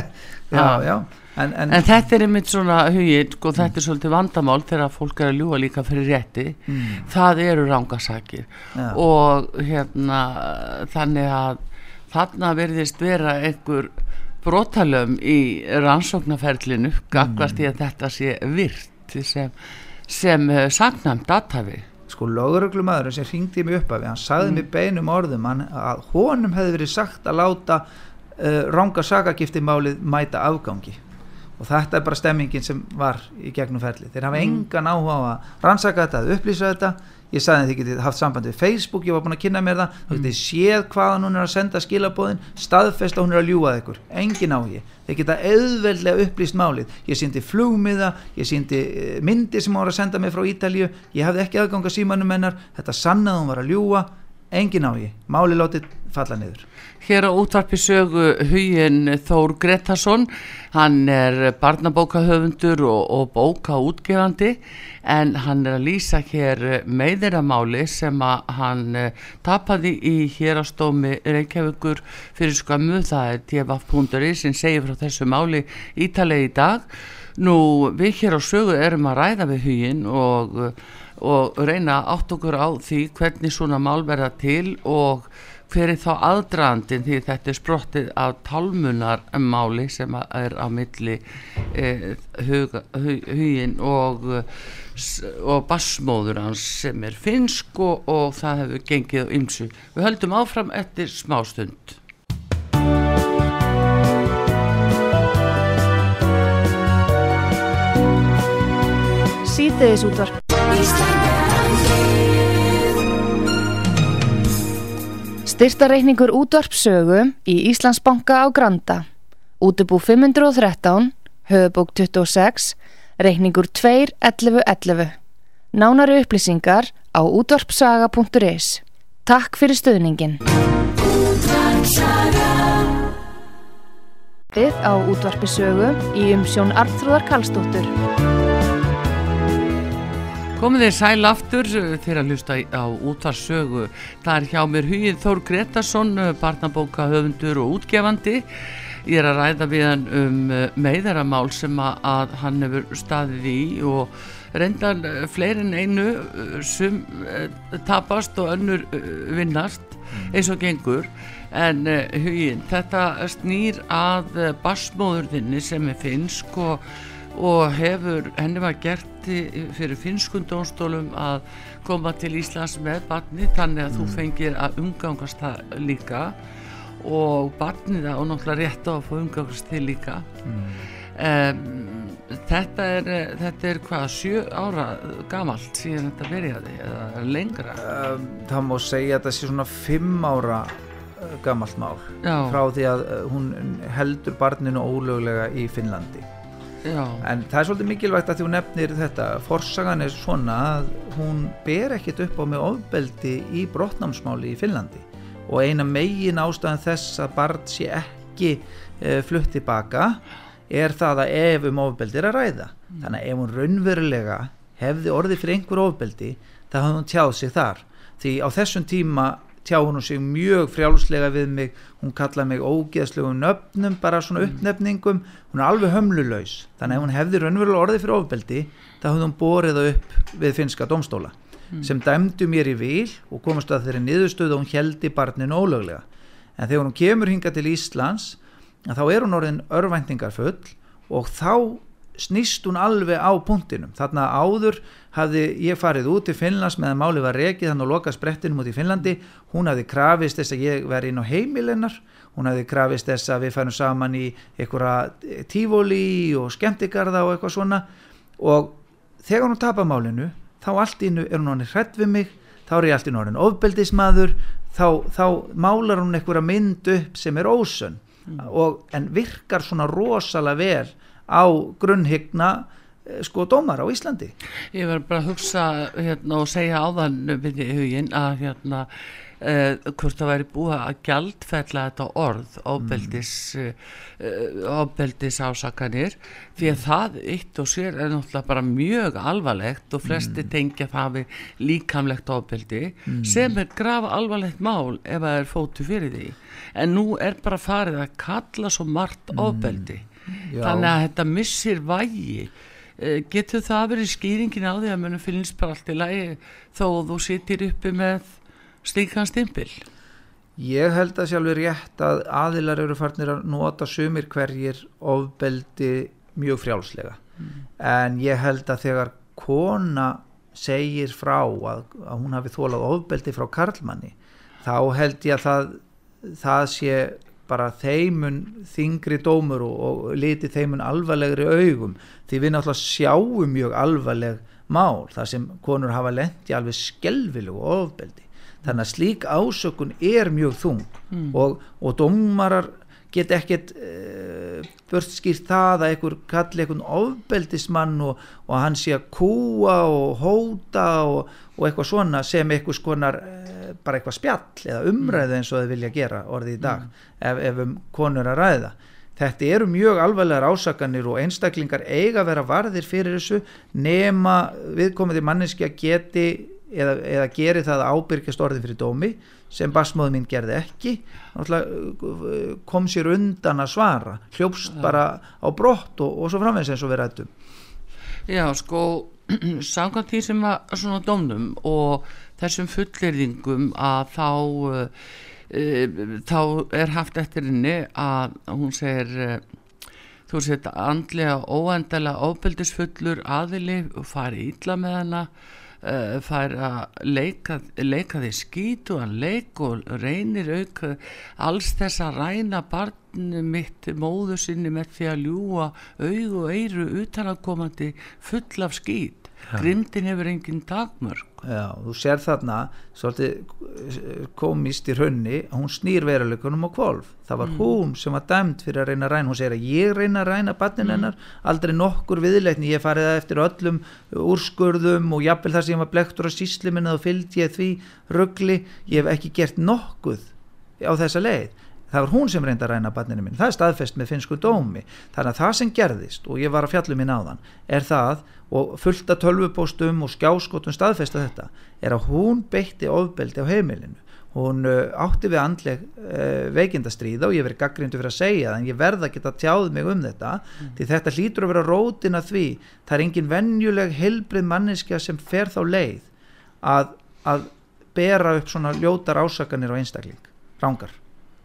(laughs) já, já En, en, en þetta er einmitt svona hugið og sko, þetta er svolítið vandamál þegar fólk er að ljúa líka fyrir rétti mm. það eru rángasakir ja. og hérna þannig að þarna verðist vera einhver brotalöfum í rannsóknarferlinu gagvast mm. í að þetta sé virt sem, sem uh, sagnæmt aðtafi sko löguröglumæður sem ringdi mig upp af hann sagði mm. mig beinum orðum hann, að honum hefði verið sagt að láta uh, rángasakagiftimálið mæta afgangi og þetta er bara stemmingin sem var í gegnum ferli þeir hafa mm. engan áhuga á að rannsaka þetta upplýsa þetta. Ég sagði að þið getið haft samband við Facebook ég var búin að kynna mér það, þá getið séð hvaðan hún er að senda skilabóðin, staðfest að hún er að ljúað ykkur, engin áhugi. Þeir geta auðveldlega upplýst málið. Ég síndi flugmiða, ég síndi eh, myndi sem hún var að senda mig frá Ítalju ég hafði ekki aðganga símanum hennar. Þetta sannaði hún var að ljúa, engin áhugi. Málið látið falla niður hér á útvarpi sögu hugin Þór Gretarsson. Hann er barnabókahöfundur og, og bókaútgefandi en hann er að lýsa hér meðiramáli sem að hann eh, tapaði í hérastómi Reykjavíkur fyrir skammu það er tf.ri sem segir frá þessu máli ítalegi í dag. Nú við hér á sögu erum að ræða við hugin og, og reyna átt okkur á því hvernig svona mál verða til og hver er þá aðdraðandin því þetta er sprottið af tálmunarmáli sem er á milli eh, huga, hug, hugin og, og bassmóður hans sem er finsk og, og það hefur gengið á ymsu. Við höldum áfram eftir smástund. Sýteðis útvarp Styrtareikningur útvarpsögu í Íslandsbanka á Granda. Útubú 513, höfubók 26, reikningur 2.11.11. Nánari upplýsingar á útvarpsaga.is. Takk fyrir stöðningin. Þið á útvarpisögu í umsjón Arnþróðar Kallstóttur. Komið þið sæl aftur til að hlusta á útvarsögu. Það er hjá mér Hugið Þór Gretarsson, barnabóka höfundur og útgefandi. Ég er að ræða við hann um eh, meðaramál sem að hann hefur staðið í og reyndan eh, fleirin einu eh, sem tapast og önnur vinnast mm. eins og gengur. En Hugið, þetta snýr að basmóðurðinni sem er finsk og og hefur, henni var gert fyrir finskundónstólum að koma til Íslands með barni þannig að mm. þú fengir að umgangast það líka og barnið það og náttúrulega rétt á að få umgangast þið líka mm. um, þetta er þetta er hvað, sjö ára gamalt síðan þetta byrjaði eða lengra það má segja að þetta sé svona fimm ára uh, gamalt mál Já. frá því að uh, hún heldur barninu ólöglega í Finnlandi Já. en það er svolítið mikilvægt að hún nefnir þetta forsagan er svona að hún ber ekkit upp á með ofbeldi í brotnámsmáli í Finnlandi og eina megin ástæðan þess að barn sé ekki e, flutt tilbaka er það að ef um ofbeldi er að ræða mm. þannig að ef hún raunverulega hefði orðið fyrir einhver ofbeldi þá hafði hún tjáð sig þar því á þessum tíma tjá hún sig mjög frjálslega við mig hún kallaði mig ógeðslegum nöfnum bara svona mm. uppnefningum hún er alveg hömlulegs þannig að hún hefði raunverulega orðið fyrir ofbeldi þá hefði hún borið það upp við finska domstóla mm. sem dæmdu mér í vil og komast að þeirri niðurstöðu og hún heldi barninu ólöglega en þegar hún kemur hinga til Íslands þá er hún orðin örvæntingarfull og þá snýst hún alveg á punktinum. Þarna áður hafði ég farið út til Finnlands meðan máli var rekið þannig að loka sprettinum út í Finnlandi. Hún hafði krafist þess að ég veri inn á heimilennar hún hafði krafist þess að við færum saman í einhverja tífóli og skemmtikarða og eitthvað svona. Og þegar hún tapar málinu þá allt innu er hún orðin hrætt við mig þá er ég allt innu orðin ofbeldismadur þá, þá málar hún einhverja mynd upp sem er ósönn. Mm. og, en virkar svona rosalega vel á grunnhyggna eh, sko dómar á Íslandi Ég verður bara að hugsa hérna, og segja áðan við í hugin að hérna Uh, hvort það væri búið að gjaldfella þetta orð ofbeldis mm. uh, ofbeldis ásakanir því að það eitt og sér er náttúrulega bara mjög alvarlegt og flesti mm. tengja það við líkamlegt ofbeldi mm. sem er grafa alvarlegt mál ef það er fótu fyrir því en nú er bara farið að kalla svo margt mm. Ofbeldi þannig að þetta missir vægi uh, getur það verið skýringin á því að mönum finnst bara allt í lagi þó þú sittir uppi með slíkan stimpil? Ég held að sjálfur rétt að aðilar eru farnir að nota sumir hverjir ofbeldi mjög frjálslega mm. en ég held að þegar kona segir frá að, að hún hafi þólað ofbeldi frá Karlmanni þá held ég að það, það sé bara þeimun þingri dómur og, og liti þeimun alvarlegri augum því við náttúrulega sjáum mjög alvarleg mál þar sem konur hafa lendi alveg skelvilu og ofbeldi þannig að slík ásökun er mjög þung mm. og, og dómarar get ekkert uh, börnskýrt það að einhver kalli einhvern ofbeldismann og, og hann sé að kúa og hóta og, og eitthvað svona sem eitthvað skonar uh, bara eitthvað spjall eða umræðu eins og þau vilja gera orðið í dag mm. ef, ef um konur að ræða þetta eru mjög alvarlegar ásakanir og einstaklingar eiga að vera varðir fyrir þessu nema viðkomandi manneski að geti eða, eða geri það ábyrgjast orðin fyrir dómi sem basmóðu mín gerði ekki kom sér undan að svara hljópst ja. bara á brott og, og svo framvegs eins og við rættum Já sko (clears throat) samkvæmt því sem að svona dómnum og þessum fullirðingum að þá uh, þá er haft eftir henni að hún segir uh, þú segir andlega óendala óbyldisfullur aðili og fari ítla með hana uh, fær að leika, leika því og hann leik og reynir auka alls þess að ræna barnu mitt móðu sinni með því að ljúa aug og eiru utanakomandi full af skít grimdin hefur enginn dagmörg Já, þú sér þarna svolítið komist í raunni hún snýr veruleikunum á kvolv það var mm. hún sem var dæmt fyrir að reyna að ræna. Hún segir að ég reyna að ræna barnin mm. hennar aldrei nokkur viðleikni, ég farið eftir öllum úrskurðum og jafnvel þar sem ég var blektur á síslimina og fylgdi ég því ruggli, ég hef ekki gert nokkuð á þessa leið það var hún sem reyndi að ræna barninu minn, það er staðfest með finsku dómi, þannig að það sem gerðist og ég var að fjallum í náðan, er það og fullta tölvupóstum og skjáskotum staðfesta þetta, er að hún beitti ofbeldi á heimilinu. Hún uh, átti við andleg uh, veikindastríða og ég verið gaggrindu fyrir að segja það en ég verða að geta tjáð mig um þetta mm. því þetta hlýtur að vera rótina því það er engin vennjuleg helbrið manniska sem fer þá leið að, að bera upp svona ljótar ásakanir á einstakling, rángar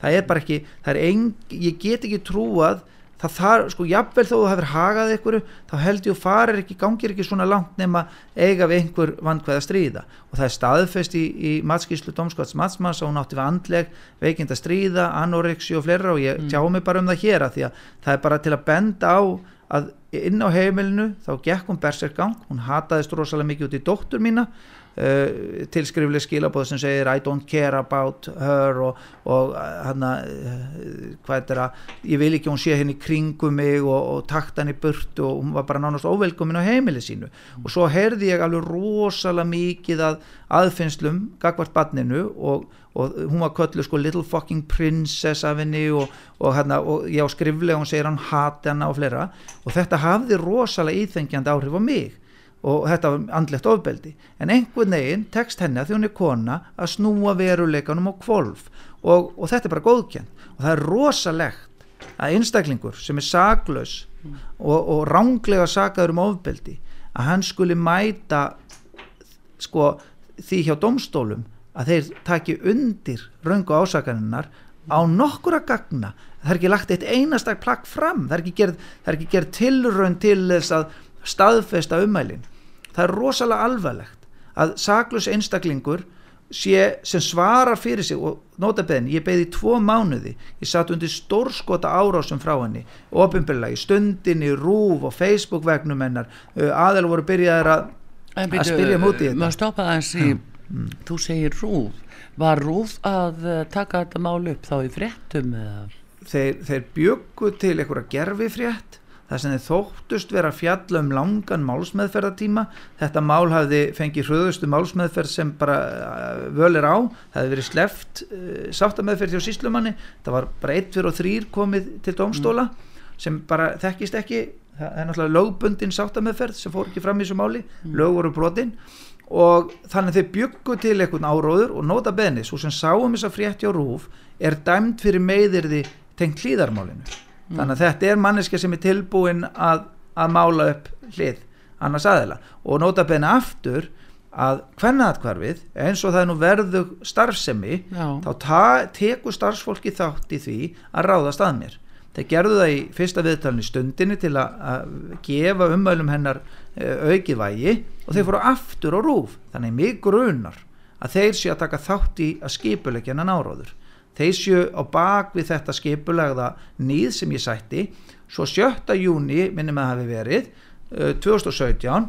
það er bara ekki, er ein, ég get ekki trúað það þar, sko, jafnvel þó þú hefur hagað ykkur þá held ég að farir ekki, gangir ekki svona langt nema eiga við einhver vandkvæða stríða og það er staðfest í, í matskíslu Dómskvats Matsmanns og hún átti við andleg veikind að stríða, anoreksi og fleira og ég mm. tjá mig bara um það hér að því að það er bara til að benda á að inn á heimilinu þá gekk hún bersergang, hún hataðist rosalega mikið út í dóttur mína Uh, tilskriflega skilabóð sem segir I don't care about her og, og hana uh, hvað er það, ég vil ekki hún sé henni kringum mig og, og takt henni burt og hún var bara nánast óvelkomin á heimili sínu mm. og svo heyrði ég alveg rosalega mikið að aðfinnslum gagvart badninu og, og hún var köllu sko little fucking princess af henni og hérna og ég á skriflega hún segir hann hati henni og fleira og þetta hafði rosalega íþengjandi áhrif á mig og þetta var andlegt ofbeldi. En einhvern veginn tekst henni að því hún er kona að snúa veruleikanum á kvolf og, og þetta er bara góðkjent og það er rosalegt að einstaklingur sem er saklaus mm. og, og ránglega sakaður um ofbeldi að hann skuli mæta sko því hjá domstólum að þeir taki undir röngu ásakaninnar á nokkur að gagna. Það er ekki lagt eitt einastak plakk fram. Það er ekki gerð, gerð tilrönd til þess að staðfesta umælinn það er rosalega alvarlegt að saklus einstaklingur sé sem svarar fyrir sig og nota beðin, ég beði tvo mánuði ég satt undir stórskota árásum frá henni ofinbilla í stundinni, rúf og Facebook vegnum hennar aðeins voru byrjaðir að, að spyrja mútið þetta maður stoppaði aðeins í, mm. þú segir rúf var rúf að taka þetta mál upp þá í fréttum? Þeir, þeir bjöggu til einhverja gerfi frétt þar sem þeir þóttust vera fjalla um langan málsmeðferðartíma þetta mál hafði fengið hröðustu málsmeðferð sem bara uh, völir á það hefði verið sleft uh, sáttameðferð hjá síslumanni það var bara 1, 2 og 3 komið til domstóla mm. sem bara þekkist ekki. Það er náttúrulega lögbundin sáttameðferð sem fór ekki fram í þessu máli. Mm. lög voru brotin. Og þannig þeir byggu til einhvern áróður og nota benis og sem sáum þess að frétti á rúf er dæmt fyrir meðirði tengt hlýðarmálinu mm. þannig að þetta er manneska sem er tilbúin að, að mála upp hlið annars aðila og nota beina aftur að hvernaatkvarfið eins og það er nú verðu starfsemi Já. þá tekur starfsfólki þátt í því að ráðast að mér þeir gerðu það í fyrsta viðtalni stundinni til að, að gefa umöðlum hennar e, aukið vægi og þeir fóru aftur á rúf þannig mig grunar að þeir sé að taka þátt í að skipulegja hennar náróður þeir séu á bak við þetta skipulagða nýð sem ég sætti svo 7. júni minnum að hafi verið uh, 2017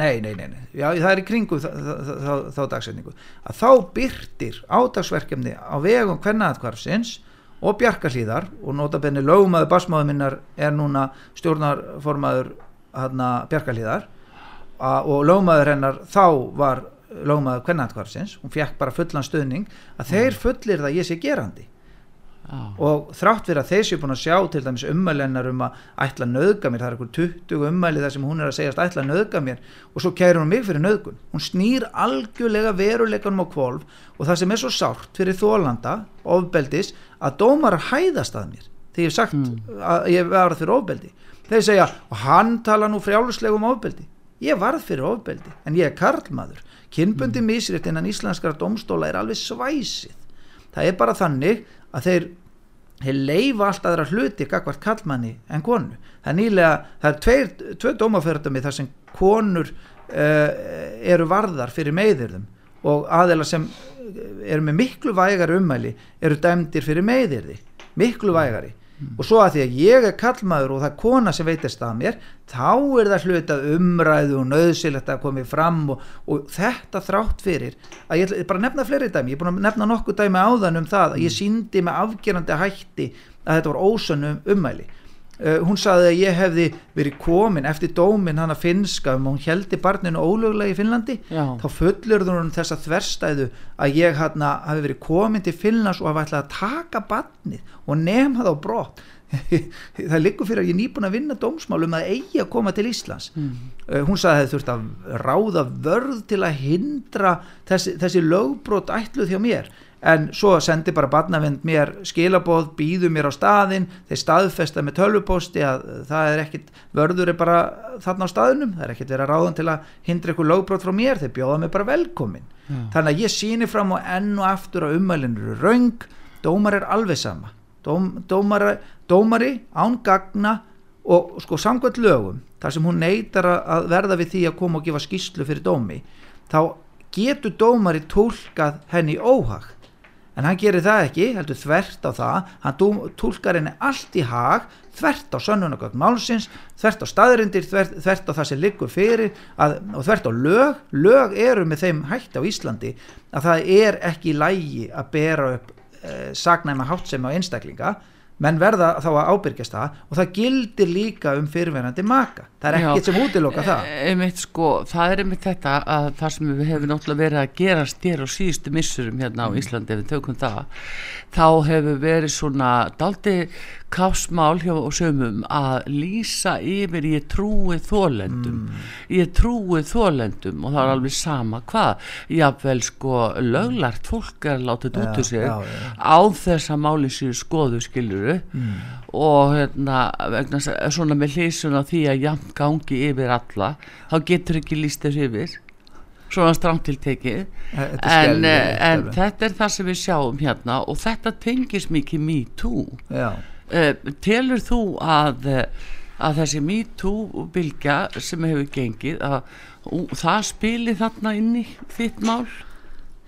nei, nei, nei, nei. Já, það er í kringu þá dagsendingu að þá byrtir ádagsverkefni á vegum hvernaðatkvarfsins og bjarkarlíðar og notabenni lögumæðu basmáðu minnar er núna stjórnarformaður bjarkarlíðar og lögumæður hennar þá var lögmaður kvennandkvarsins, hún fekk bara fullan stöðning að mm. þeir fullir það ég sé gerandi ah. og þrátt fyrir að þeir séu búin að sjá til dæmis ummælennar um að ætla að nöðga mér, það er eitthvað 20 ummæli þar sem hún er að segjast ætla að nöðga mér og svo kærir hún mig fyrir nöðgun hún snýr algjörlega veruleikanum á kvolv og það sem er svo sárt fyrir þólanda, ofbeldis að dómar hæðast að mér þegar ég hef sagt mm. að ég var fyrir ofbeldi þeir segja, og hann tala nú frjáluslegum ofbeldi ég varð fyrir ofbeldi en ég er karlmaður kynbundi misrétt innan íslenskara domstóla er alveg svæsið. Það er bara þannig að þeir, þeir leifa allt aðra hluti gagvart kallmanni en konu. Það er nýlega, það er tveir, tveir dómaferðami þar sem konur uh, eru varðar fyrir meðirðum og aðeila sem eru með miklu vægar umæli eru dæmdir fyrir meðirði miklu vægari mm. og svo að því að ég er kallmaður og það er kona sem veitist að mér þá er það hlutað umræðu og nöðsilegt að komið fram og, og þetta þrátt fyrir að ég bara nefna fleiri dæmi, ég er búin að nefna nokkuð dæmi áðan um það að ég síndi með afgerandi hætti að þetta var ósönum umæli Uh, hún saði að ég hefði verið komin eftir dómin hann að finska um og hún heldi barninu ólöglega í Finnlandi Já. þá fullur hún þessa þverstæðu að ég hana, hafi verið komin til Finnlands og hafa ætlað að taka barnið og nefna það á brott (laughs) það liggur fyrir að ég er nýbúin að vinna dómsmálum að eigi að koma til Íslands mm. uh, hún saði að það þurft að ráða vörð til að hindra þessi, þessi lögbrot ætluð hjá mér en svo sendi bara barnavind mér skilaboð, býðu mér á staðin þeir staðfesta með tölvuposti að það er ekkit, vörður er bara þarna á staðinum, það er ekkit verið að ráðan til að hindra ykkur lögbrót frá mér, þeir bjóða mér bara velkomin, Já. þannig að ég síni fram og enn og aftur á umælinu eru raung, dómar er alveg sama. Dóm, dómari, dómari án gagna og sko samkvæmt lögum, þar sem hún neytar að verða við því að koma og gefa skýslu fyrir dómi, þá getur dómari tólkað henni óhag en hann gerir það ekki, heldur þvert á það. Hann tólkar henni allt í hag þvert á sönnunagögn málsins þvert á staðrindir, þvert, þvert á það sem liggur fyrir að, og þvert á lög. Lög eru með þeim hægt á Íslandi að það er ekki lægi að bera upp eh, sagnæma hátsema á einstaklinga. Menn verða þá að ábyrgjast það og það gildir líka um fyrirverandi maka það er ekkert sem útiloka það e, einmitt sko, það er einmitt þetta að það sem við hefum náttúrulega verið að gera styr og síðustu missurum hérna á mm. Íslandi ef við tökum það, þá hefur verið svona daldi kásmál hjá sömum að lýsa yfir ég trúi þólendum mm. ég trúi þólendum og það er alveg sama hvað jáfnvel sko löglart fólk er látið út úr sig já, já. á þess að máli sér skoðu skiluru mm. og hérna vegna, svona með hlýsun á því að jafn gangi yfir alla þá getur ekki lýst þess yfir. Svona strangtiltekið en, en þetta er það sem við sjáum hérna og þetta tengis mikið me too Uh, telur þú að, eh, að þessi MeToo bylgja sem hefur gengið að það spili þarna inn í þitt mál?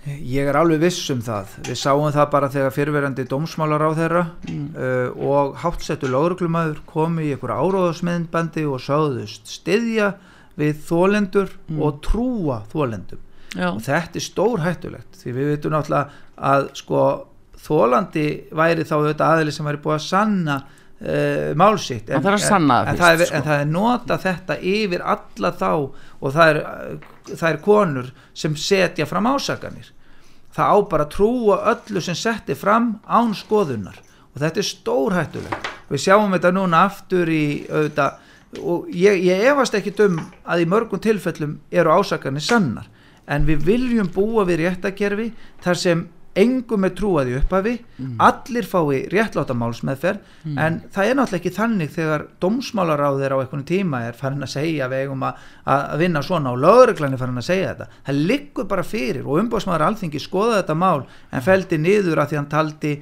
Ég er alveg viss um það. Við sáum það bara þegar fyrirverandi dómsmálar á þeirra mm. uh, og hátsettu lágruglumæður komi í einhverja áróðasmiðnbandi og sáðust styðja við þólendur mm. og trúa þólendum. Já. Og þetta er stór hættulegt því við veitum náttúrulega að sko þólandi væri þá auðvitað aðli sem væri búið að sanna uh, málsitt. En, það en, en, það er, sko. en það er nota þetta yfir alla þá og það er það er konur sem setja fram ásaganir það á bara að trúa öllu sem setti fram án skoðunar. Og þetta er stórhættulegt. Við sjáum þetta núna aftur í auðvitað og ég, ég efast ekki um að í mörgum tilfellum eru ásaganir sannar. En við viljum búa við réttakerfi þar sem engum er trúaði upphafi mm. allir fái réttláta málsmeðferð mm. en það er náttúrulega ekki þannig þegar domsmálaráðir á einhvern tíma er farin að segja við eigum að, að vinna svona og lögreglan er farin að segja þetta það liggur bara fyrir og umbóðsmaður alþingi skoða þetta mál en feldi niður að því hann taldi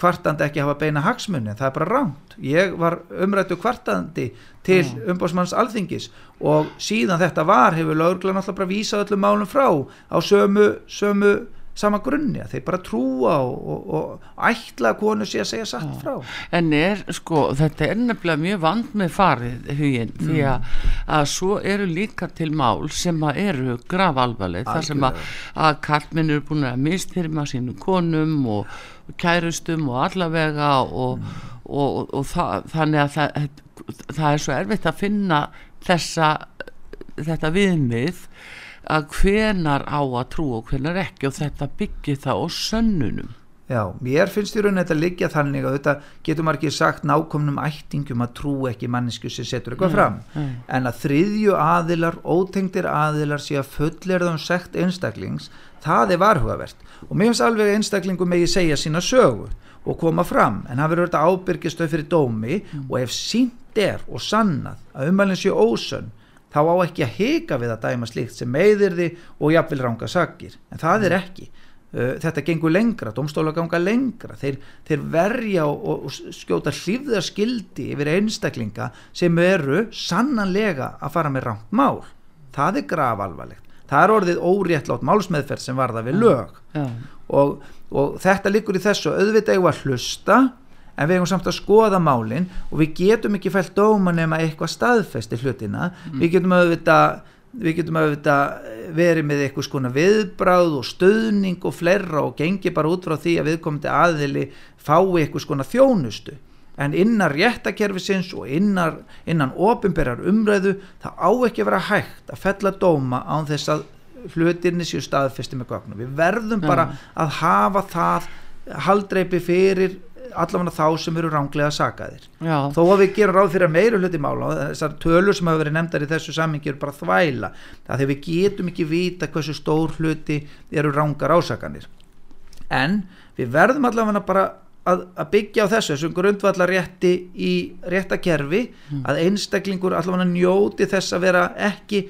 kvartandi eh, ekki hafa beina hagsmunni það er bara ránt ég var umrættu kvartandi til mm. umbóðsmanns alþingis og síðan þetta var hefur lögreglan alltaf bara vísað öllum málum frá á sömu, sömu sama grunni að þeir bara trúa og, og, og ætla að konu sé að segja satt frá en er sko þetta er nefnilega mjög vand með farið huginn mm. því að, að svo eru líka til mál sem að eru gravalvarleg þar sem að, að kallminn eru búin að mistyrma sínum konum og kærustum og allavega og, mm. og það, þannig að það, það er svo erfitt að finna þessa þetta viðmið að hvenar á að trú og hvenar ekki og þetta byggir það á sönnunum Já, mér finnst í rauninni þetta liggja þannig að þetta getur maður ekki sagt nákomnum ættingum að trú ekki mannesku sem setur eitthvað fram nei. en að þriðju aðilar, ótengdir aðilar sé að fullerða um sekt einstaklings það er varhugavert og mér finnst alveg einstaklingum megi segja sína sögu og koma fram en það verður þetta ábyrgistöð fyrir dómi mm. og ef sínt er og sannað að umhælinn sé ósönn þá á ekki að hika við að dæma slíkt sem meðir því og jafnvel ranga sakir. En það er ekki. Uh, þetta gengur lengra, domstóla ganga lengra. Þeir, þeir verja og, og skjóta hlýfðarskildi yfir einstaklinga sem eru sannanlega að fara með rangt mál. Það er gravalvarlegt það er orðið óréttlátt málsmeðferð sem varða við lög. Ja. og, og þetta likur í þessu. Auðvitað ég var hlusta en við hefum samt að skoða málinn og við getum ekki fælt dóma nema eitthvað staðfesti hlutina. Mm. við getum auðvitað við getum auðvitað verið með eitthvað skona viðbráð og stöðning og flerra og gengi bara út frá því að viðkomandi aðili fái eitthvað skona þjónustu. En innan réttakerfisins og innan, innan ofinberjar umræðu það á ekki að vera hægt að fella dóma án þess að hlutirni séu staðfesti með gögnum. Við verðum bara að hafa það haldreipi fyrir allavega þá sem eru ránglega sagaðir Já. þó að við gerum ráð fyrir meiru hluti mála þessar tölur sem hafa verið nefndar í þessu sammingi eru bara þvæla því við getum ekki vita hversu stór hluti eru rángar ásaganir en við verðum allavega bara að, að byggja á þessu þessum grundvallar rétti í réttakerfi mm. að einstaklingur allavega njóti þess að vera ekki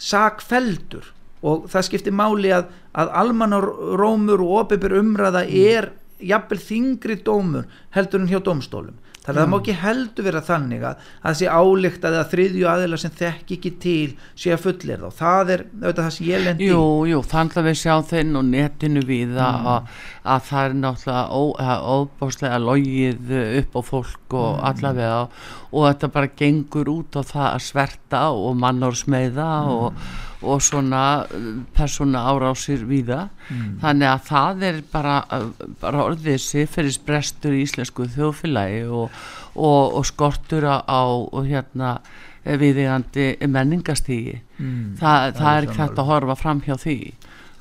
sagfeldur og það skiptir máli að, að almanar rómur og opibur umræða mm. Jafnvel þingri dómur heldur en hjá dómstólum þannig að það má ekki heldur vera þannig að það sé álíkt að það þriðju aðila sem þekk ekki til sé að fullir þá það er auðvitað það sem ég lendi Jú, jú, þannig að við sjá þinn og netinu við mm. að, að það er náttúrulega óbáslega logið upp á fólk og mm. allavega og þetta bara gengur út á það að sverta og mannorsmeiða mm. og og svona uh, persóna árásir viða mm. þannig að það er bara, uh, bara orðið sifferis brestur í íslensku þjóðfélagi og, og, og skortur á hérna viðigandi menningastígi mm. Þa, það, það er ekki hægt að horfa fram hjá því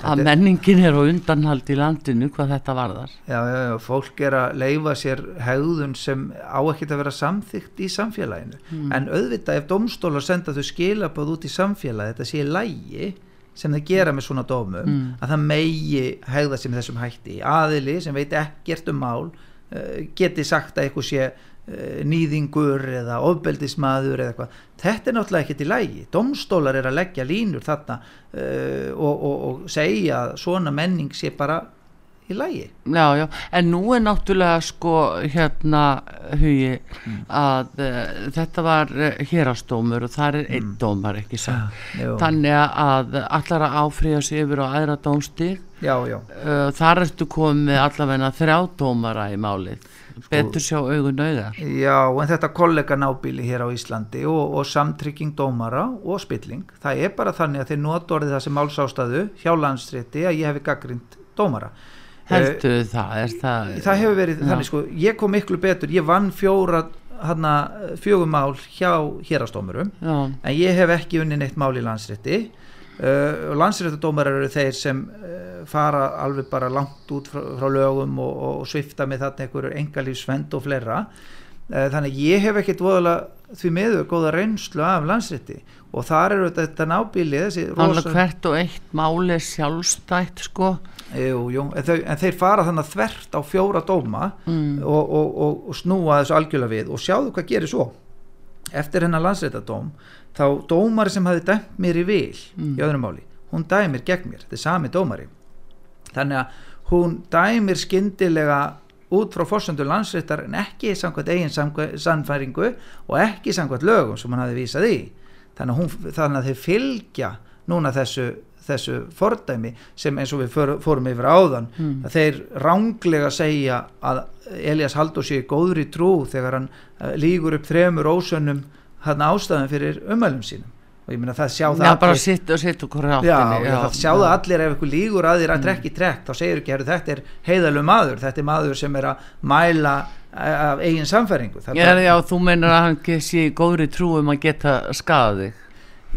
að menningin er á undanhald í landinu hvað þetta varðar já, já, já, fólk er að leifa sér hegðun sem á ekkert að vera samþygt í samfélaginu mm. en auðvitað ef domstólar senda þau skilabóð út í samfélagi þetta sé lægi sem þau gera með svona dómum mm. að það megi hegða með þessum hætti aðili sem veit ekkert um mál uh, geti sagt að eitthvað sé nýðingur eða ofbeldismadur eða eitthvað þetta er náttúrulega ekki til lægi domstólar er að leggja línur þarna uh, og, og, og segja að svona menning sé bara í lægi já, já. en nú er náttúrulega sko hérna hugi mm. að uh, þetta var hérastómur og það er einn mm. dómar ekki satt ja, þannig að allar að áfriða sig yfir á aðra já. Uh, þar ertu komið allavegna þrjá dómara í málið betur sjá augun auðar Já, en þetta kollega nábíli hér á Íslandi og, og samtrygging dómara og spilling, það er bara þannig að þeir nota orðið það sem málsástaðu hjá landsrétti að ég hefi gaggrind dómara. Heldur það, er það það hefur verið Já. þannig sko, ég kom miklu betur. Ég vann fjóra fjögumál hjá hérastómurum já, en ég hef ekki unni neitt mál í landsrétti uh, og landsréttadómarar eru þeir sem uh, fara alveg bara langt út frá, frá lögum og, og svifta með þarna einhverju engalífsvend og fleira. Uh, þannig ég hef ekkit voðalega því miður góða reynslu af landsrétti. Og þar eru þetta, þetta nábíli þessi alveg hvert og eitt máli sjálfstætt sko. Jú, jú, en, þau, en þeir fara þannig að þvert á fjóra dóma Mm. og, og, og, og snúa þessu algjörlega við. Og sjáðu hvað gerir svo. Eftir hennar landsréttadóm þá dómari sem hafi dæmt mér í vil Mm. í öðrum máli, hún dæmir gegn mér þetta er sami dómari þannig að hún dæmir skyndilega út frá fórsöndu landsréttar en ekki samkvæmt eigin sannfæringu og ekki samkvæmt lögum sem hann hafi vísað í þannig að, hún, þannig að þeir fylgja núna þessu, þessu fordæmi sem eins og við för, fórum yfir áðan Mm. að þeir ránglega segja að Elias Halldór sé í góðri trú þegar hann uh, lígur upp þremur ósönnum hann ástæðum fyrir umælum sínum. Og ég meina það sjá það já, bara allir- sitt og sitt og hverju Já, áttinni já, það sjá það allir ef einhver lígur að þér að trekk í trekk þá segir ekki, herru, þetta er heiðalög maður þetta er maður sem er að mæla af eigin samfæringu Já, bara, já, þú meinar að hann sé í góðri trú um að geta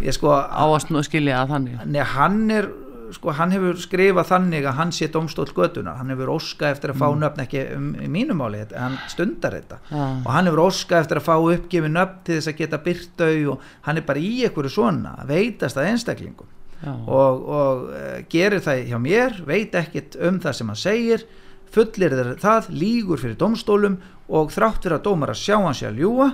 ég sko á að skilja það þannig. Nei, hann er sko, hann hefur skrifað þannig að hann sé domstóll götunar, hann hefur óskað eftir að fá nöfn ekki um, í mínu máli þetta, hann stundar þetta. Já. og hann hefur óskað eftir að fá uppgefið nöfn til þess að geta byrtau og hann er bara í einhverju svona, veitast að einstaklingum. Já. og, og uh, gerir það hjá mér, veit ekkit um það sem hann segir, fullir það, lígur fyrir domstólum og þrátt fyrir að dómar að sjá hann sé að ljúa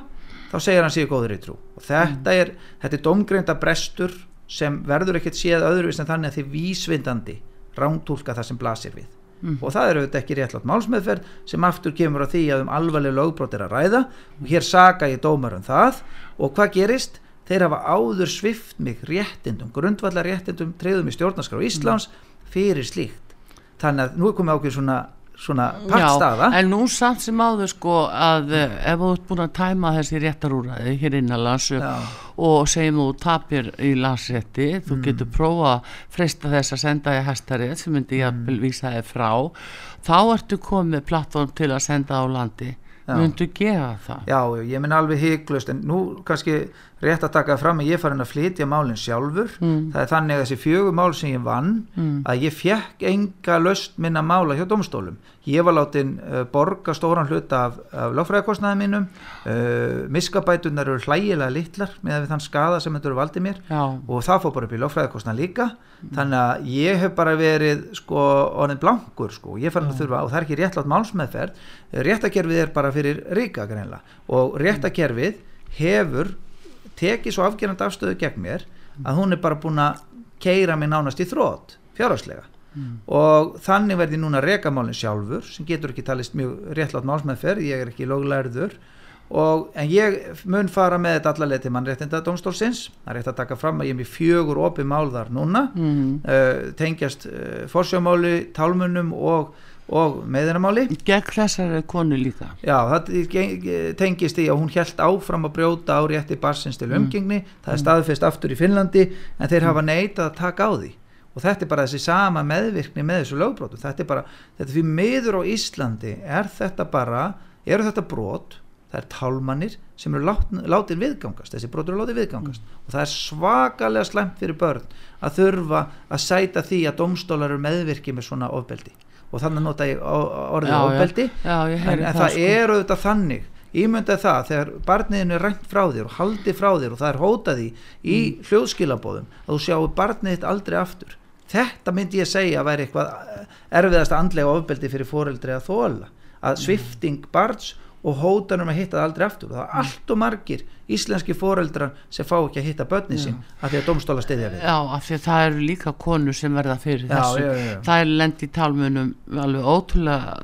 þá segir hann sig góður í trú. Og þetta er, þetta er domgreinda brestur sem verður ekkert séð öðruvís en þannig að þið vísvindandi rántúlka það sem blasir við. Og það eru þetta ekki réttlátt málsmeðferð sem aftur kemur á því að um alvarleg lögbrot er að ræða. Og hér saka ég dómar um það. Og hvað gerist? Þeir hafa áður svift mig réttindum, grundvallar réttindum treyðum í stjórnarskrá Íslands fyrir slíkt. Þannig að nú er komið ákveð svona, svona partstaða. Já, en nú samt sem áður sko að eh, ef þú ert búin að tæma þessi réttarúræði hér innanlands Já. og segjum þú tapir í landsrétti þú Mm. getur prófa að freista þess að senda í hestarið sem myndi Mm. jafnvel vísa þig frá þá ertu komið plattform til að senda á landi myndu gera það Já, ég minn alveg hygglust en nú kannski rétt að taka fram að ég farin að flytja málinn sjálfur. Mm. það er þannig að þessi fjögur mál sem ég vann að ég fekk enga löst minna mála hjá domstólum ég var látin uh, borga stóran hluta af, af lögfræðakostnaði mínum. Uh, miskabætunar eru hlægilega litlar með þann skada sem þetta eru valdið mér. Já, og það fór bara upp í lögfræðakostnað líka. Þannig að ég hef bara verið sko orðin blankur sko. Ég fann að þurfa og það er ekki réttlátt málsmeðferð. Réttakerfið er bara fyrir ríka greinlega og réttakerfið hefur tekið svo afgerandi afstöðu gegn mér að hún er bara búin að keira mig nánast í þrótt fjárhagslega. Og þannig verði núna rekamálinn sjálfur sem getur ekki talist mjög réttlátt málsmeðferð ég er ekki löglærður. Og, en ég mun fara með þetta allarleið til mannréttinda dómstólsins það er rétt að taka fram að ég er með fjögur opið mál þar núna. Mm. uh, tengjast uh, forsjámáli, tálmunum og, og meðinamáli gegn þessari konu líka. Já, það tengist í að hún hjælt áfram að brjóta á rétti barsins til umgengni, það er staðfest aftur í Finnlandi en þeir hafa neitað að taka á því. Og þetta er bara þessi sama meðvirkni með þessu lögbrótu, þetta er bara þetta er fyrir miður á Íslandi er þetta bara, eru þetta brot það er tálmannir sem eru lát, látir viðgangast, þessi brotur eru látir viðgangast. Og það er svakalega slæmt fyrir börn að þurfa að sæta því að domstólar eru meðvirki með svona ofbeldi og þannig nota ég orðið ég en, en það, það sko. er auðvitað þannig ímyndað það þegar barniðinu er rænt frá þér og haldið frá þér og það er hótað í Mm. hljóðskilabóðum að þú sjáu barnið þitt aldrei aftur þetta myndi ég segja að væri eitthvað eh, erfiðasta andlega ofbeldi fyrir foreldri að þóla að svifting barns og hótan um að hitta það aldrei aftur og það er allt og margir íslenski foreldrar sem fá ekki að hitta börnin sín af því að domstóla stiðja við Já, af því að það eru líka konur sem verða fyrir Já, þessu. já, já, já. Það er lend í talmunum alveg ótrúlega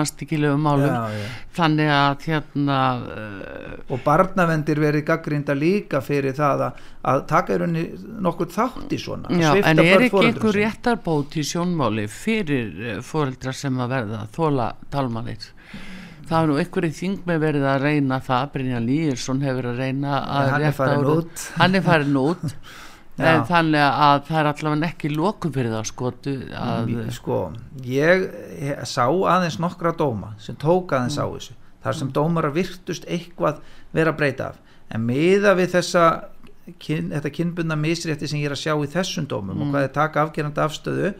anstíkilegu málum. Já, já. Þannig að hérna, uh, og barnavendir verið gaggrinda líka fyrir það að, að taka í rauninni nokkur þátt í svona að já, en er ekki einhver réttarbót í sjónmáli fyrir fóreldra sem að verða að þóla talmanir? Það er nú einhverju þingmi verið að reyna það, Brynja Lýjersson hefur að reyna að hann er farin úr- út. Hann er farin út. (laughs) En þannig að það er allavega ekki lokum fyrir það skotu að sko, ég sá aðeins nokkra dóma sem tók aðeins á þessu þar sem dómara virtust eitthvað vera að breyta af. En miða við þessa kyn, þetta kynbundna misrétti sem ég er að sjá í þessum dómum og hvað er taka afgerandi afstöðu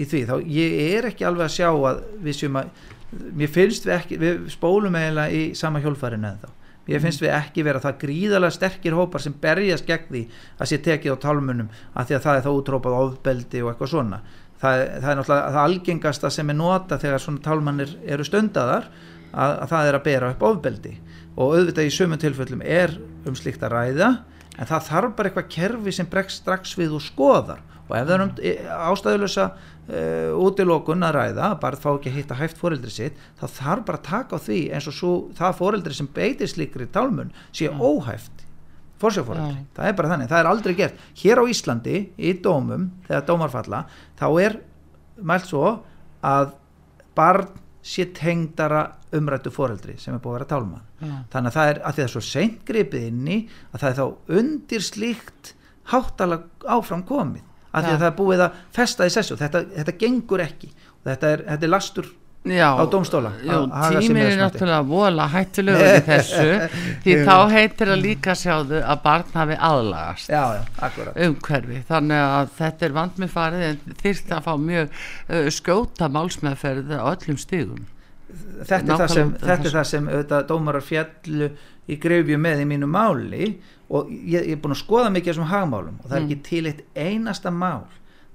í því, þá ég er ekki alveg að sjá að við séum að mér finnst við ekki, við spólum eiginlega í sama hjólfærinu en þá Mér finnst við ekki vera það gríðalega sterkir hópar sem berjast gegn því að sé tekið á tálmunum að því að það er þá útrópað ofbeldi og eitthvað svona. Það, það er náttúrulega það algengasta sem er nota þegar svona tálmannir eru stundaðar að, að það er að bera upp ofbeldi. Og auðvitað í sömum tilfellum er um slíkt að ræða en það þarf bara eitthvað kerfi sem bregst strax við og skoðar. Og ef það er um ástæðulösa uh, útilokun að ræða, bara fá ekki að hitta hæft foreldri sitt, þá þarf bara að taka á því eins og svo, það foreldri sem beitir slíkri tálmun sé óhæft forsjáforeldri, Já. það er bara þannig það er aldrei gert, hér á Íslandi í dómum, þegar dómar falla þá er mælt svo að barn sé tengdara umrættu foreldri sem er búið að vera tálman Já. þannig að það er, að því það er svo seint gripið inni að það er þá undir slíkt háttalag áfram komið að því að það er búið að festa í sessu. Þetta, þetta gengur ekki. Þetta er, þetta er lastur Já, á sér tíminn er náttúrulega vola hættulegur í þessu (laughs) því þá heitir að líka sjáðu að barn hafi aðlagast já, já, umhverfi. Þannig að þetta er vand með farið en þyrst að fá mjög uh, skjóta málsmeðferð á öllum stigum þetta er það sem, þetta er það sem auðvitað, dómarar fjallu í greifju með í mínu máli og ég, ég er búin að skoða mikið þessum hagmálum og það er Mm. ekki til eitt einasta mál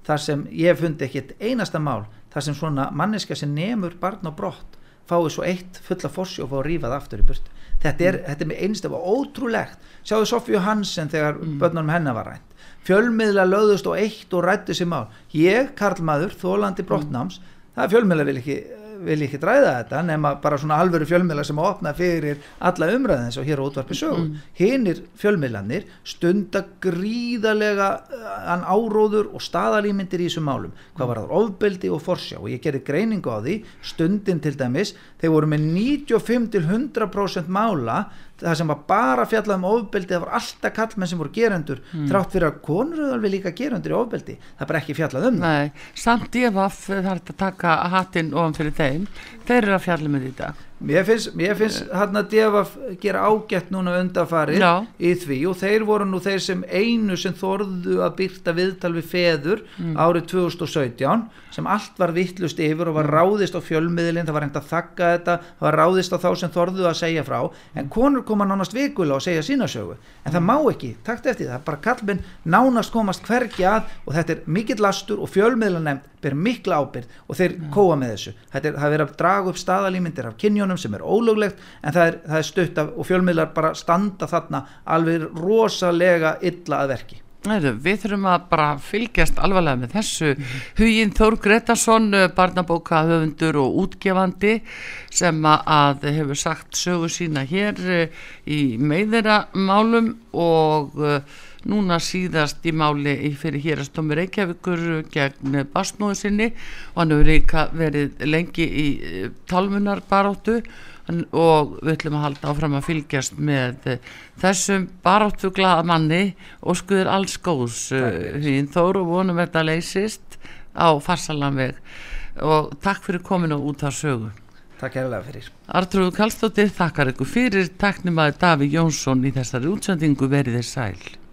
þar sem ég hef fundið ekki eitt einasta mál þar sem svona manneska sem nemur barn á brott fái svo eitt fulla fórsjó og fá að rífa það aftur í burtu. Þetta er, þetta er með einstaf ótrúlegt. Sjáðu Sofíu Hansen þegar mm. börnunum hennar var rænt. Fjölmiðla löðust og eitt og rættu sér mál. Ég, Karlmaður, þólandi brottnáms það er fjölmiðla vil ekki vil ekki dræða þetta nema bara svona alvöru fjölmiðla sem að opna fyrir alla umræðins og hér á útvarpi sögu. Mm. hinnir fjölmiðlanir stunda gríðalega uh, an áróður og staðalýmyndir í þessum málum. Hvað var það ofbeldi og forsjá og ég gerði greiningu á því stundin til dæmis þeir voru með 95 til 100% mála það sem var bara fjallað um ofbeldi það var alltaf kallmenn sem voru gerendur þrátt fyrir að konur eru alveg líka gerendur í ofbeldi. Það er bara ekki fjallað um það. Nei, samt ég var það að taka hattinn ofan fyrir þeim. Þeir eru að fjalla með þetta Mér finnst, mér finnst hann að defa gera ágætt núna undarfarið Já. í því. Og þeir voru nú þeir sem einu sem þorðu að byrta viðtal við feður Mm. árið 2017 sem allt var vittlust yfir og var ráðist á fjölmiðlinn, það var reynd að þakka þetta það var ráðist á þá sem þorðu að segja frá. En konur koma nánast vikulega og segja sína sögu, en það má ekki takt eftir það, bara kallmenn nánast komast hvergi að og þetta er mikill lastur og fjölmiðlanemnd ber mikla ábyrð og þeir kóa með þessu. Þetta er, það er að draga upp staðalýmyndir af kynjónum sem er ólöglegt en það er, það er stutt af og fjölmiðlar bara standa þarna alveg rosalega illa að verki. Við þurfum að bara fylgjast alvarlega með þessu. Huginn Þór Gretarsson barnabóka höfundur og útgefandi sem að hefur sagt sögu sína hér eh, í meðira málum og eh, núna síðast í máli í fyrir hérastómi Reykjavíkur gegn basnóðu sinni. Og hann hefur líka verið lengi í eh, talmunarbaróttu og við ætlum að halda áfram að fylgjast með eh, þessum baráttu glaða manni og skuður alls góðs hinn þóru og vonum þetta leysist á farsalanveg og takk fyrir kominu út af sögu. Takk hérlega fyrir. Artrúðu Kallstóttir þakkar ykkur fyrir. Taknum að Daví Jónsson í þessari útsendingu verið þér sæl